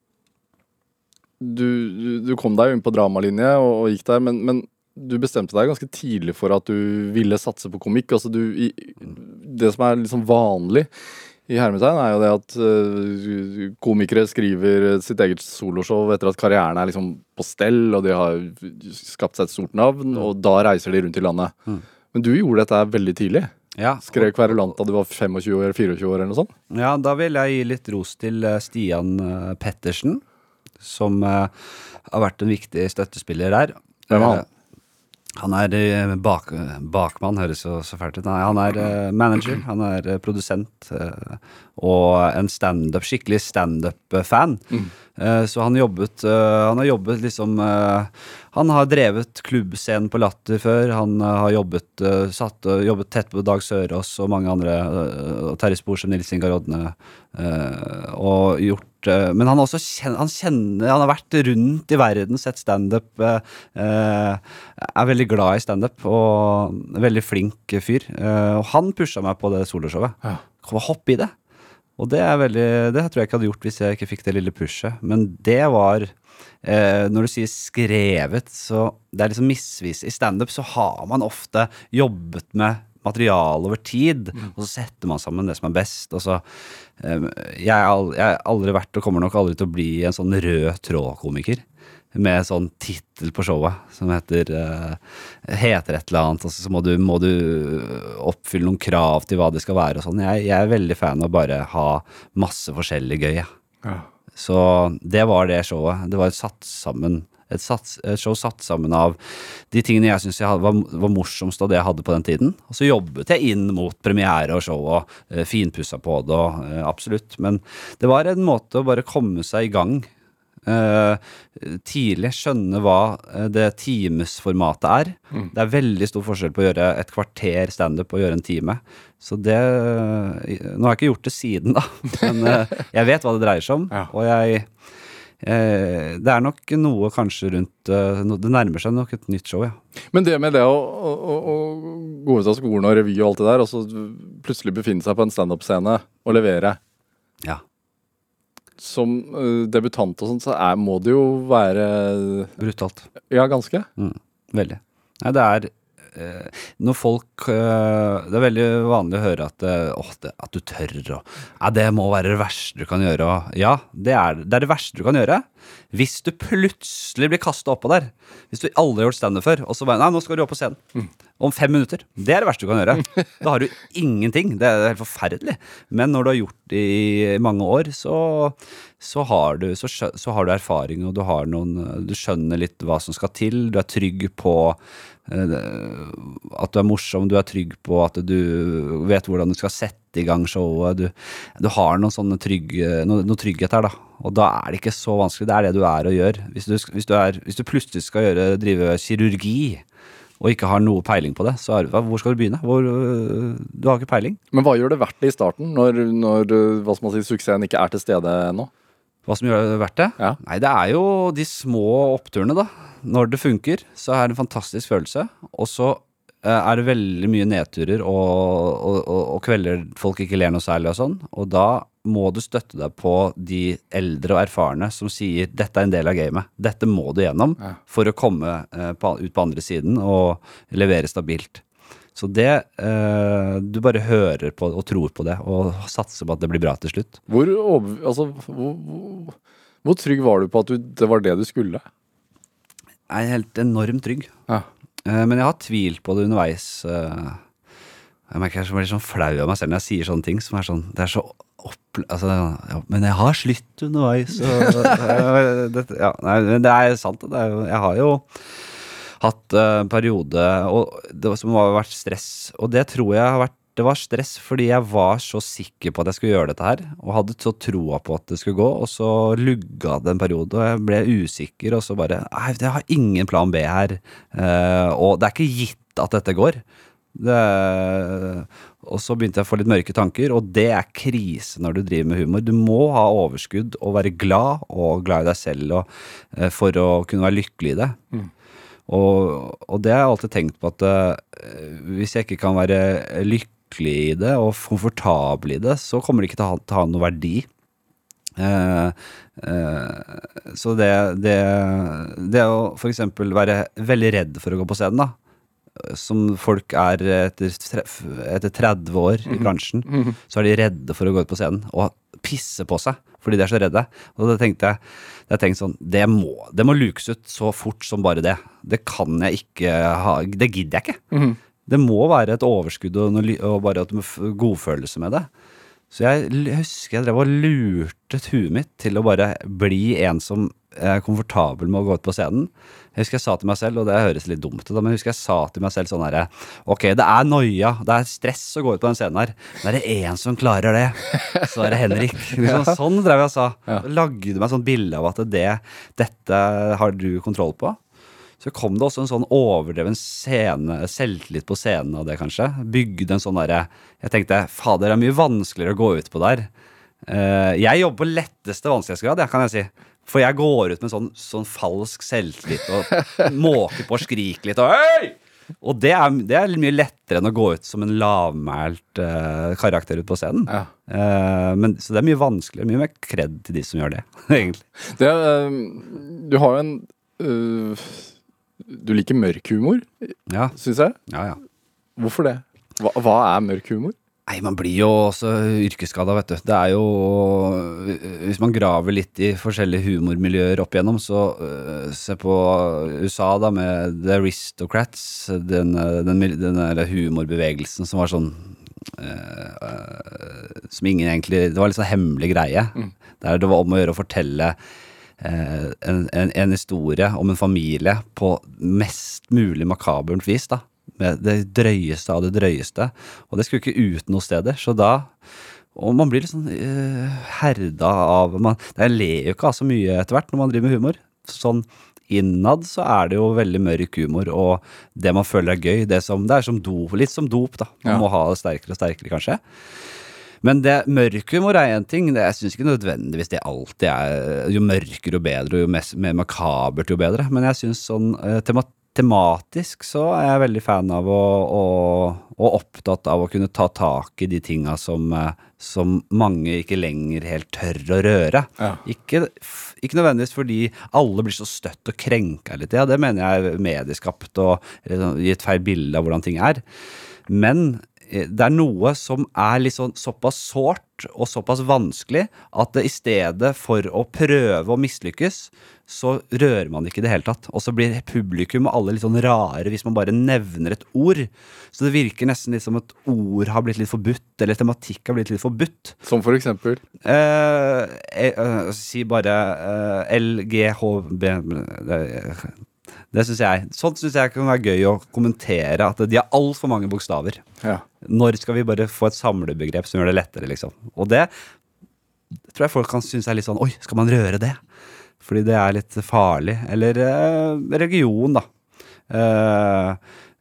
du, du, du kom deg jo inn på dramalinje og, og gikk der, men, men du bestemte deg ganske tidlig for at du ville satse på komikk. Altså du, i, det som er liksom vanlig i hermetegn, er jo det at øh, komikere skriver sitt eget soloshow etter at karrieren er liksom på stell, og de har skapt seg et stort navn, og da reiser de rundt i landet. Mm. Men du gjorde dette veldig tidlig. Ja, Skrev Kverulant da du var 25 år, 24 år eller noe sånt. Ja, da vil jeg gi litt ros til eh, Stian eh, Pettersen, som eh, har vært en viktig støttespiller der. Hvem er han? Han er eh, bak, bakmann, høres jo så fælt ut. Nei, han er eh, manager, han er eh, produsent og en standup, skikkelig standup-fan. Mm. så han jobbet eh, Han har jobbet liksom eh, Han har drevet klubbscenen på Latter før. Han eh, har jobbet, eh, satt, eh, jobbet tett på Dag Sørås og mange andre. eh, og Terje Sporsem, Nils Ingar Odne, eh, og gjort eh, Men han, har også kjen, han kjenner Han har vært rundt i verden, sett standup. eh, eh, er veldig glad i standup og veldig flink fyr. Eh, og han pusha meg på det soloshowet. Ja. Hopp i det. Og det er veldig Det tror jeg ikke hadde gjort hvis jeg ikke fikk det lille pushet. Men det var eh, Når du sier skrevet, så Det er liksom misvis. I standup så har man ofte jobbet med materiale over tid, og så setter man sammen det som er best. Og så eh, jeg har aldri vært, og kommer nok aldri til å bli, en sånn rød tråd-komiker. Med sånn tittel på showet som heter eh, Heter et eller annet, og så må du, må du oppfylle noen krav til hva det skal være og sånn. Jeg, jeg er veldig fan av bare ha masse forskjellig gøy, jeg. Ja. Så det var det showet. Det var et satt sammen et, sats, et show satt sammen av de tingene jeg syntes var, var morsomst av det jeg hadde på den tiden. Og så jobbet jeg inn mot premiere og show og eh, finpussa på det og eh, absolutt. Men det var en måte å bare komme seg i gang. Eh, tidlig skjønne hva eh, det timesformatet er. Det er veldig stor forskjell på å gjøre et kvarter standup og gjøre en time. Så det Nå har jeg ikke gjort det siden, da, men eh, jeg vet hva det dreier seg om. Ja. Og jeg eh, Det er nok noe kanskje rundt eh, Det nærmer seg nok et nytt show, ja. Men det med det å, å, å gå ut av skolen og revy og alt det der, og så plutselig befinne seg på en standup-scene og levere ja. Som uh, debutant og sånt, så er, må det jo være Brutalt. Ja, ganske. Mm, veldig. Nei, det er uh, når folk uh, Det er veldig vanlig å høre at, åh, det, at du tør og ja, Det må være det verste du kan gjøre. Og, ja, det er, det er det verste du kan gjøre. Hvis du plutselig blir kasta oppå der. Hvis du aldri har gjort standup før, og så bare Nei, nå skal du opp på scenen. Om fem minutter. Det er det verste du kan gjøre. Da har du ingenting. Det er helt forferdelig. Men når du har gjort det i mange år, så, så, har, du, så, så har du erfaring, og du, har noen, du skjønner litt hva som skal til. Du er trygg på eh, at du er morsom, du er trygg på at du vet hvordan du skal sette i gang showet. Du, du har sånne trygg, noe, noe trygghet her, da. Og da er det ikke så vanskelig. Det er det du er og gjør. Hvis du, hvis du, er, hvis du plutselig skal gjøre, drive kirurgi og ikke har noe peiling på det, så er, hvor skal du begynne? Hvor, øh, du har ikke peiling. Men hva gjør det verdt det i starten, når, når eh, hva skal man si, suksessen ikke er til stede ennå? Hva som gjør det verdt det? Ja. Nei, det er jo de små oppturene, da. Når det funker, så er det en fantastisk følelse. Og så er det veldig mye nedturer og, og, og, og kvelder folk ikke ler noe særlig og sånn. Og da må du støtte deg på de eldre og erfarne som sier 'dette er en del av gamet'. Dette må du gjennom Ja. for å komme eh, på, ut på andre siden og levere stabilt. Så det eh, Du bare hører på og tror på det, og satser på at det blir bra til slutt. Hvor, altså, hvor, hvor, hvor trygg var du på at du, det var det du skulle? Jeg er helt enormt trygg. Ja. Eh, Men jeg har tvilt på det underveis. eh, Jeg merker jeg blir sånn flau av meg selv når jeg sier sånne ting som er sånn Det er så opp... Altså, ja, men jeg har slitt underveis. Og, det, ja, nei, men det er sant. Det er jeg har jo hatt eh, en periode og det som har vært stress. Og det tror jeg har vært det var stress fordi jeg var så sikker på at jeg skulle gjøre dette her, og hadde så troa på at det skulle gå, og så lugga det en periode, og jeg ble usikker, og så bare Nei, jeg har ingen plan B her, uh, og det er ikke gitt at dette går. Det, og så begynte jeg å få litt mørke tanker, og det er krise når du driver med humor. Du må ha overskudd og være glad, og glad i deg selv, og, eh, for å kunne være lykkelig i det. Og, og det har jeg alltid tenkt på at uh, hvis jeg ikke kan være lykkelig i det og komfortabel i det, så kommer det ikke til å ha, til å ha noe verdi. Eh, eh, så det, det, det å eksempel være veldig redd for å gå på scenen, da. Som folk er etter, etter 30 år i bransjen, så er de redde for å gå ut på scenen og pisse på seg fordi de er så redde. Og da tenkte jeg, jeg tenkte sånn, det må, det må lukes ut så fort som bare det. Det kan jeg ikke ha, det gidder jeg ikke. Det må være et overskudd og, og bare at du godfølelse med det. Så jeg jeg husker jeg drev og lurte huet mitt til å bare bli en som er komfortabel med å gå ut på scenen. Jeg husker jeg sa til meg selv, og det høres litt dumt ut, men jeg husker jeg sa til meg selv sånn herre Ok, det er noia, det er stress å gå ut på den scenen her, men er det én som klarer det, så er det Henrik. Liksom, sånn drev jeg og sa. Lagde meg sånn bilde av at det, dette har du kontroll på. Så kom det også en sånn overdreven scene, selvtillit på scenen av det, kanskje. Bygde en sånn derre Jeg tenkte fader, det er mye vanskeligere å gå ut på der. Eh, jeg jobber på letteste vanskelighetsgrad, kan jeg si. For jeg går ut med sånn, sånn falsk selvtillit og måker på og skriker litt og Hei! Og det er, det er mye lettere enn å gå ut som en lavmælt uh, karakter ut på scenen. Ja. Uh, men, så det er mye vanskeligere. Mye mer kred til de som gjør det, egentlig. Det, uh, du har jo en Du liker mørk humor, Ja, syns jeg. ja, ja. Hvorfor det? Hva, hva er mørk humor? Nei, man blir jo også yrkesskada, vet du. Det er jo Hvis man graver litt i forskjellige humormiljøer opp igjennom, så uh, se på USA, da, med The Aristocrats. Den, øh, den, den der humorbevegelsen som var sånn uh, øh, Som ingen egentlig Det var litt sånn hemmelig greie. Der det var om å gjøre å fortelle en, en, en historie om en familie på mest mulig makabert vis, da. Med det drøyeste av det drøyeste. Og det skulle ikke ut noe steder. Så da Og man blir litt sånn eh, herda av man, Jeg ler jo ikke av så mye etter hvert når man driver med humor. Sånn innad så er det jo veldig mørk humor, og det man føler er gøy, det, som, det er som dop, litt som dop, da. Man Ja. må ha det sterkere og sterkere, kanskje. Men det mørkhumor er én ting. Det, jeg syns ikke nødvendigvis det alltid er Jo mørkere jo bedre, og jo mest, mer makabert jo bedre. Men jeg syns sånn eh, tema, tematisk så er jeg veldig fan av å, å, og opptatt av å kunne ta tak i de tinga som, eh, som mange ikke lenger helt tør å røre. Ja. Ikke, ikke nødvendigvis fordi alle blir så støtt og krenka hele tida. Det mener jeg er medieskapt og sånn, et feil bilde av hvordan ting er. Men det er noe som er sånn såpass sårt og såpass vanskelig at det i stedet for å prøve å mislykkes, så rører man ikke i det hele tatt. Og så blir publikum og alle litt sånn rare hvis man bare nevner et ord. Så det virker nesten litt som et ord har blitt litt forbudt, eller tematikk har blitt litt forbudt. Som for eksempel Eh, eh, eh, si bare eh, LGHB Det, synes jeg Sånt syns jeg kan være gøy å kommentere. At de har altfor mange bokstaver. Ja. Når skal vi bare få et samlebegrep som gjør det lettere, liksom? Og det tror jeg folk kan synes er litt sånn Oi, skal man røre det? Fordi det er litt farlig. Eller eh, religion, da. Eh,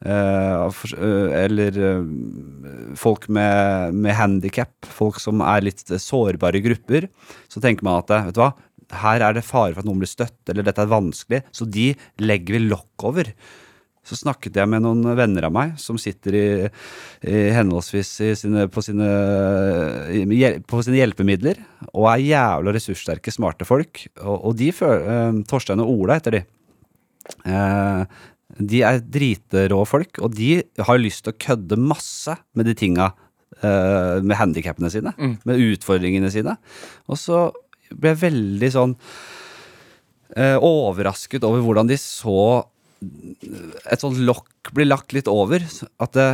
eh, for, eh, eller eh, folk med, med handikap, folk som er litt sårbare grupper. Så tenker man at vet du hva, her er det fare for at noen blir støtt, eller dette er vanskelig, så de legger vi lokk over. Så snakket jeg med noen venner av meg som sitter i, i henholdsvis i sine, på, sine, på sine hjelpemidler, og er jævla ressurssterke, smarte folk. Og, og de føler, eh, Torstein og Ola heter de. Eh, de er dritrå folk, og de har lyst til å kødde masse med de tinga eh, med handikappene sine, med utfordringene sine. Og så ble veldig sånn eh, overrasket over hvordan de så et sånt lokk blir lagt litt over. At det,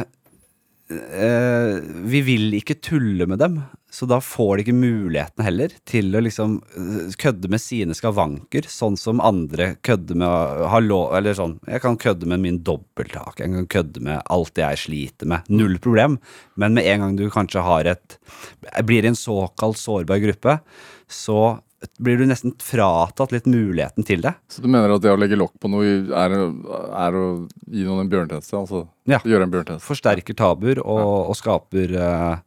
eh, vi vil ikke tulle med dem, så da får de ikke muligheten heller til å liksom eh, kødde med sine skavanker, sånn som andre kødder med å ha lov Eller sånn, jeg kan kødde med min dobbelthake, jeg kan kødde med alt jeg sliter med. Null problem. Men med en gang du kanskje har et Blir i en såkalt sårbar gruppe, så blir du nesten fratatt litt muligheten til det. Så du mener at det å legge lokk på noe er, er å gi noen en bjørnetjeneste? Altså Ja. gjøre en bjørnetjeneste? forsterker tabuer og, og skaper uh,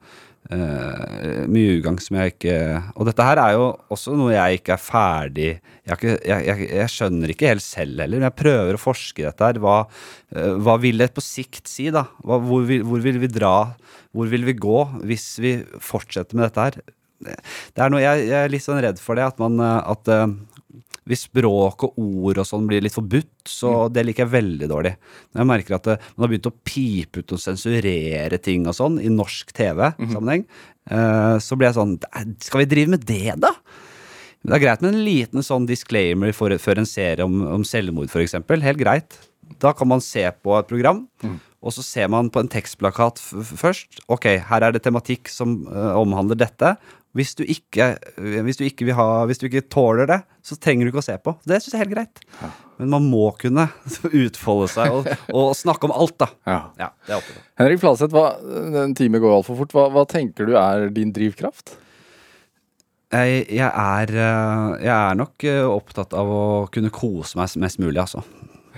uh, mye ugagn som jeg ikke Og dette her er jo også noe jeg ikke er ferdig Jeg, ikke, jeg, jeg, jeg skjønner ikke helt selv heller, men jeg prøver å forske i dette her. Hva, uh, hva vil det på sikt si, da? Hva, hvor, vil, hvor vil vi dra? Hvor vil vi gå hvis vi fortsetter med dette her? Det er noe, jeg, jeg er litt sånn redd for det, at man eh, at uh, hvis språk og ord og sånn blir litt forbudt, så det liker jeg veldig dårlig. Når jeg merker at uh, man har begynt å pipe ut og sensurere ting og sånn i norsk TV-sammenheng, eh, så blir jeg sånn Skal vi drive med det, da? Det er greit med en liten sånn disclaimer for, før en serie om, om selvmord, f.eks. Helt greit. Da kan man se på et program, og så ser man på en tekstplakat først. Ok, her er det tematikk som uh, omhandler dette. Hvis du, ikke, eh, hvis, du ikke ha, hvis du ikke tåler det, så trenger du ikke å se på. Det syns jeg er helt greit. Men man må kunne utfolde seg og, og snakke om alt, da. Ja. Ja. Henrik Flaseth, en time går altfor fort. Hva, hva tenker du er din drivkraft? Jeg, jeg, er, eh, jeg er nok eh, opptatt av å kunne kose meg mest mulig, altså.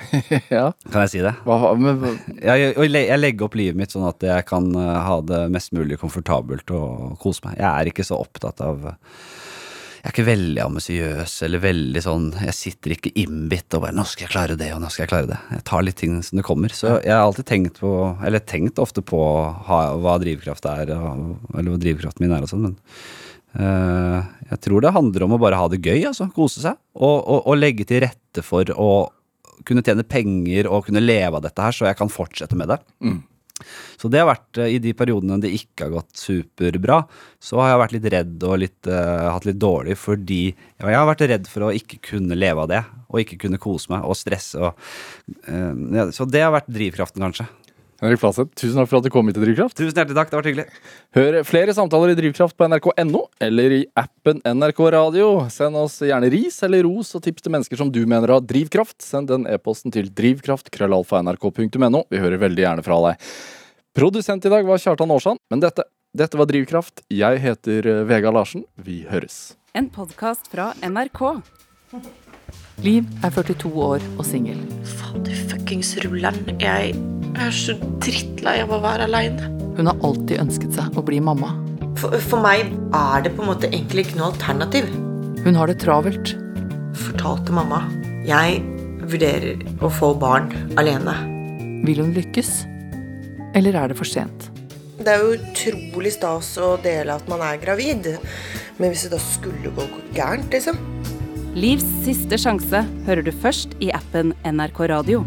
ja. Kan jeg si det? Hva, men, Jeg, jeg, legger opp livet mitt sånn at jeg kan eh, ha det mest mulig komfortabelt og kose meg. Jeg er ikke så opptatt av Jeg er ikke veldig ambisiøs eller veldig sånn Jeg sitter ikke innbitt og bare 'Nå skal jeg klare det, og nå skal jeg klare det'. Jeg tar litt ting som det kommer. Så jeg har alltid tenkt på Eller tenkt ofte på ha, hva drivkraft er, og, eller hva drivkraften min er og sånn, men eh, jeg tror det handler om å bare ha det gøy, altså. Kose seg. Og, og, og legge til rette for å kunne tjene penger og kunne leve av dette her, så jeg kan fortsette med det. Så det har vært eh, i de periodene det ikke har gått superbra, så har jeg vært litt redd og litt, uh, hatt litt dårlig fordi jeg har vært redd for å ikke kunne leve av det, og ikke kunne kose meg og stresse. Og, uh, ja, så det har vært drivkraften, kanskje. Henrik Flaseth, tusen takk for at du kom hit til Drivkraft. Tusen hjertelig takk, det har vært hyggelig. Hør flere samtaler i Drivkraft på nrk.no eller i appen NRK Radio. Send oss gjerne ris eller ros og tips til mennesker som du mener har drivkraft. Send den e-posten til drivkraft.krøllalfa.nrk.no. Vi hører veldig gjerne fra deg. Produsent i dag var Kjartan Aarsand, men dette, dette var Drivkraft. Jeg heter eh, Vega Larsen. Vi høres. En podkast fra NRK. Liv er 42 år og singel. Fader fuckings rulleren. Jeg er så drittlei av å være aleine. Hun har alltid ønsket seg å bli mamma. For, for meg er det på en måte egentlig ikke noe alternativ. Hun har det travelt. Fortalte mamma. Jeg vurderer å få barn alene. Vil hun lykkes? Eller er det for sent? Det er jo utrolig stas å dele at man er gravid. Men hvis det da skulle gå gærent, liksom Livs siste sjanse hører du først i appen NRK Radio.